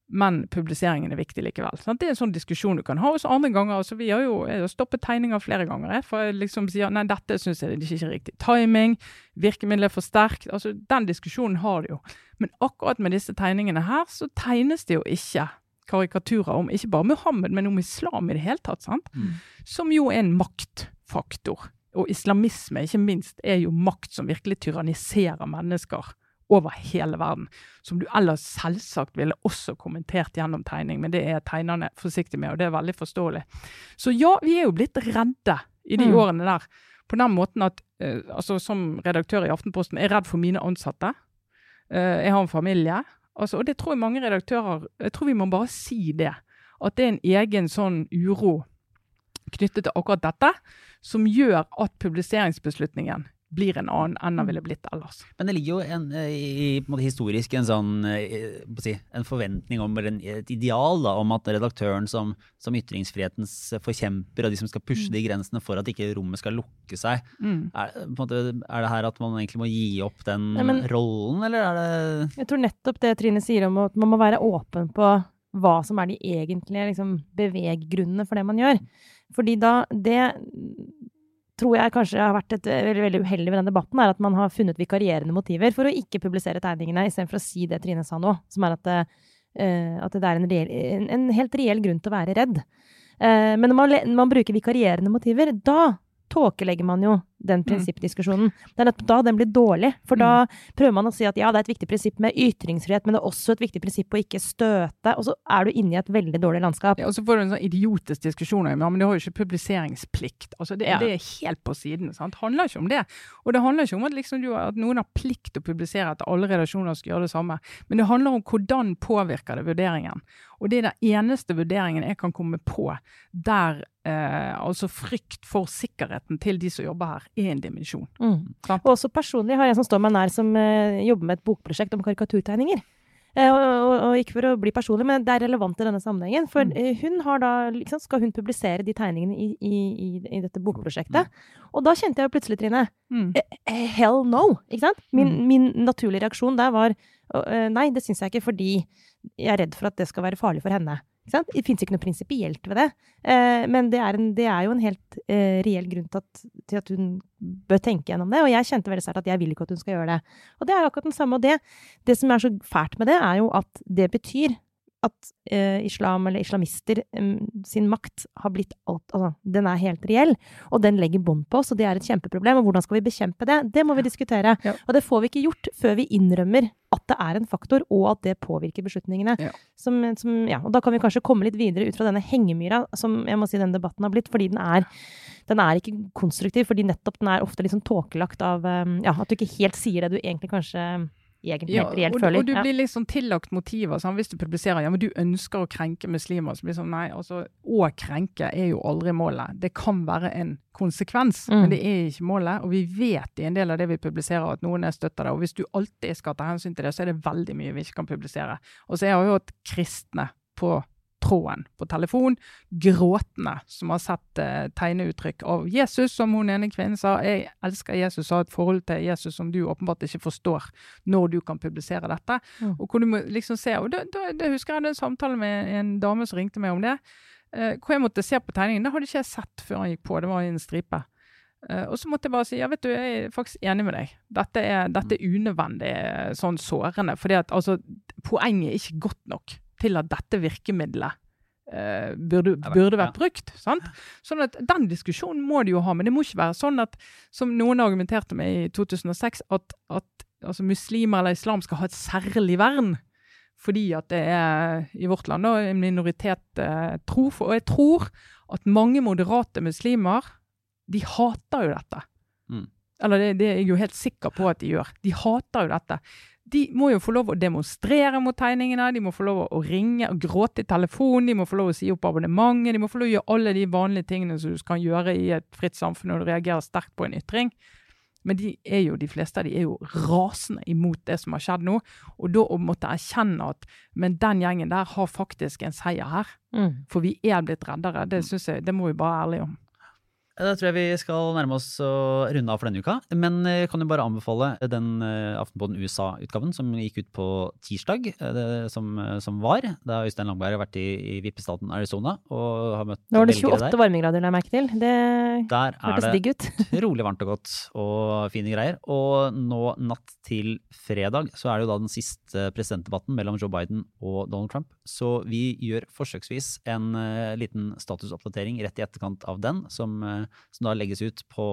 men publiseringen er viktig likevel. Sant? Det er en sånn diskusjon du kan ha. Og så andre ganger, altså Vi har jo stoppet tegninger flere ganger. Jeg, for jeg liksom sier nei, dette syns jeg ikke er riktig. Timing, virkemidlet er for sterkt. altså Den diskusjonen har du jo. Men akkurat med disse tegningene her, så tegnes det jo ikke karikaturer om ikke bare Muhammed, men om islam i det hele tatt. sant? Mm. Som jo er en maktfaktor. Og islamisme, ikke minst, er jo makt som virkelig tyranniserer mennesker over hele verden. Som du ellers selvsagt ville også kommentert gjennom tegning, men det er tegnerne forsiktige med, og det er veldig forståelig. Så ja, vi er jo blitt redde i de Mm. årene der. På den måten at uh, altså som redaktør i Aftenposten er redd for mine ansatte. Uh, jeg har en familie. Altså, og det tror jeg mange redaktører Jeg tror vi må bare si det. At det er en egen sånn uro knyttet til akkurat dette, som gjør at publiseringsbeslutningen blir en annen enn den ville blitt ellers. Men det ligger jo en, eh, i, på en måte historisk en sånn eh, en forventning om, eller et ideal da, om at redaktøren som, som ytringsfrihetens forkjemper, og de som skal pushe de grensene for at ikke rommet skal lukke seg, Mm. er, på en måte, er det her at man egentlig må gi opp den Nei, men- rollen, eller er det Jeg tror nettopp det Trine sier om at man må være åpen på hva som er de egentlige liksom, beveggrunnene for det man gjør. Fordi da Det tror jeg kanskje har vært et veldig, veldig uheldig ved den debatten, er at man har funnet vikarierende motiver for å ikke publisere tegningene, istedenfor å si det Trine sa nå, som er at eh, at det er en, reell, en, en helt reell grunn til å være redd. Uh, men når man, man bruker vikarierende motiver, da tåkelegger man jo den prinsippdiskusjonen. Det er nettopp da den blir dårlig. For da prøver man å si at ja, det er et viktig prinsipp med ytringsfrihet, men det er også et viktig prinsipp å ikke støte. Og så er du inne i et veldig dårlig landskap. Ja, og så får du en sånn idiotisk diskusjon om ja, men du har jo ikke publiseringsplikt. Altså det, Ja. det er helt på siden. sant? Handler ikke om det. Og det handler ikke om at, liksom, at noen har plikt til å publisere at alle redaksjoner skal gjøre det samme. Men det handler om hvordan påvirker det vurderingen. Og det er den eneste vurderingen jeg kan komme på der eh, altså frykt for sikkerheten til de som jobber her, en dimensjon. Mm. Og også personlig har jeg som står meg nær, som uh, jobber med et bokprosjekt om karikaturtegninger. Uh, og, og, og ikke for å bli personlig, men det er relevant i denne sammenhengen. For Mm. eh, hun har da, liksom, skal hun publisere de tegningene i, i, i, i dette bokprosjektet. Og da kjente jeg jo plutselig, Trine, Mm. hell no! Ikke sant? Min, Mm. min naturlige reaksjon der var nei, det syns jeg ikke fordi jeg er redd for at det skal være farlig for henne. Det fins ikke noe prinsipielt ved det. Eh, men det er, en, det er jo en helt eh, reell grunn til at, til at hun bør tenke gjennom det. Og jeg kjente veldig sterkt at jeg vil ikke at hun skal gjøre det. Og det er akkurat den samme. Og det, det som er så fælt med det, er jo at det betyr at eh, islam, eller islamister, em, sin makt har blitt alt Altså, den er helt reell, og den legger bånd på oss, og det er et kjempeproblem. Og hvordan skal vi bekjempe det? Det må vi diskutere. Ja. Og det får vi ikke gjort før vi innrømmer at det er en faktor, og at det påvirker beslutningene. Ja. Som, som, ja, og da kan vi kanskje komme litt videre ut fra denne hengemyra, som jeg må si denne debatten har blitt, fordi den er den er ikke konstruktiv, fordi nettopp den er ofte sånn tåkelagt av um, ja, at du ikke helt sier det du egentlig kanskje egentlig Ja, reelt og, føler. og du Ja. blir liksom tillagt motiver. Sånn, Hvis du publiserer ja, men du ønsker å krenke muslimer, så blir det sånn nei, altså å krenke er jo aldri målet. Det kan være en konsekvens, Mm. men det er ikke målet. Og vi vet i en del av det vi publiserer at noen er støtter det. Og hvis du alltid skal ta hensyn til det, så er det veldig mye vi ikke kan publisere. Og så jeg har jo hatt kristne på tråden på telefon, gråtende, som har sett eh, tegneuttrykk av Jesus, som hun ene kvinnen sa. Jeg elsker Jesus har et forhold til Jesus som du åpenbart ikke forstår når du kan publisere dette. Mm. Og hvor du må liksom se, og da, da, da husker jeg hadde en samtale med en dame som ringte meg om det, eh, hvor jeg måtte se på tegningen. Det hadde ikke jeg sett før han gikk på, det var i en stripe. Uh, og så måtte jeg bare si ja, vet du, jeg er faktisk enig med deg. Dette er, dette er unødvendig eh, sånn sårende. fordi at altså, poenget er ikke godt nok til at dette virkemidlet eh, burde, burde vært brukt. Sant? Sånn at Den diskusjonen må de jo ha, men det må ikke være sånn at, som noen argumenterte med i 2006, at, at altså, muslimer eller islam skal ha et særlig vern. Fordi at det er i vårt land da, en minoritet eh, tro. For, og jeg tror at mange moderate muslimer de hater jo dette. Mm. Eller det, det er jeg jo helt sikker på at de gjør. De hater jo dette. De må jo få lov å demonstrere mot tegningene, de må få lov å ringe og gråte i telefonen, de må få lov å si opp abonnementet, de må få lov å gjøre alle de vanlige tingene som du kan gjøre i et fritt samfunn når du reagerer sterkt på en ytring. Men de er jo, de fleste av de er jo rasende imot det som har skjedd nå. Og da å måtte erkjenne at men den gjengen der har faktisk en seier her. Mm. For vi er blitt reddere. Det jeg, det må vi bare være ærlige om. Da tror jeg vi skal nærme oss å runde av for denne uka. Men jeg kan jo bare anbefale den eh, Aftenpåden USA-utgaven som gikk ut på tirsdag, eh, det, som, som var. Da Øystein Langberg har vært i, i vippestaten Arizona og har møtt Nå var det velgere 28 varmegrader, la jeg merke til. Det Der er hørtes det digg ut. [laughs] Rolig varmt og godt og fine greier. Og nå natt til fredag så er det jo da den siste presidentdebatten mellom Joe Biden og Donald Trump. Så vi gjør forsøksvis en eh, liten statusoppdatering rett i etterkant av den, som, eh, som da legges ut på,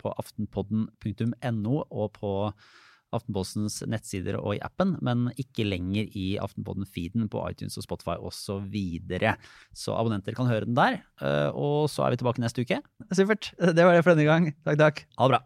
på aftenpodden.no og på Aftenpostens nettsider og i appen, men ikke lenger i Aftenpodden-feeden på iTunes og Spotify osv. Så, så abonnenter kan høre den der. eh, Og så er vi tilbake neste uke. Supert. Det var det for denne gang. Takk, takk. Ha det bra.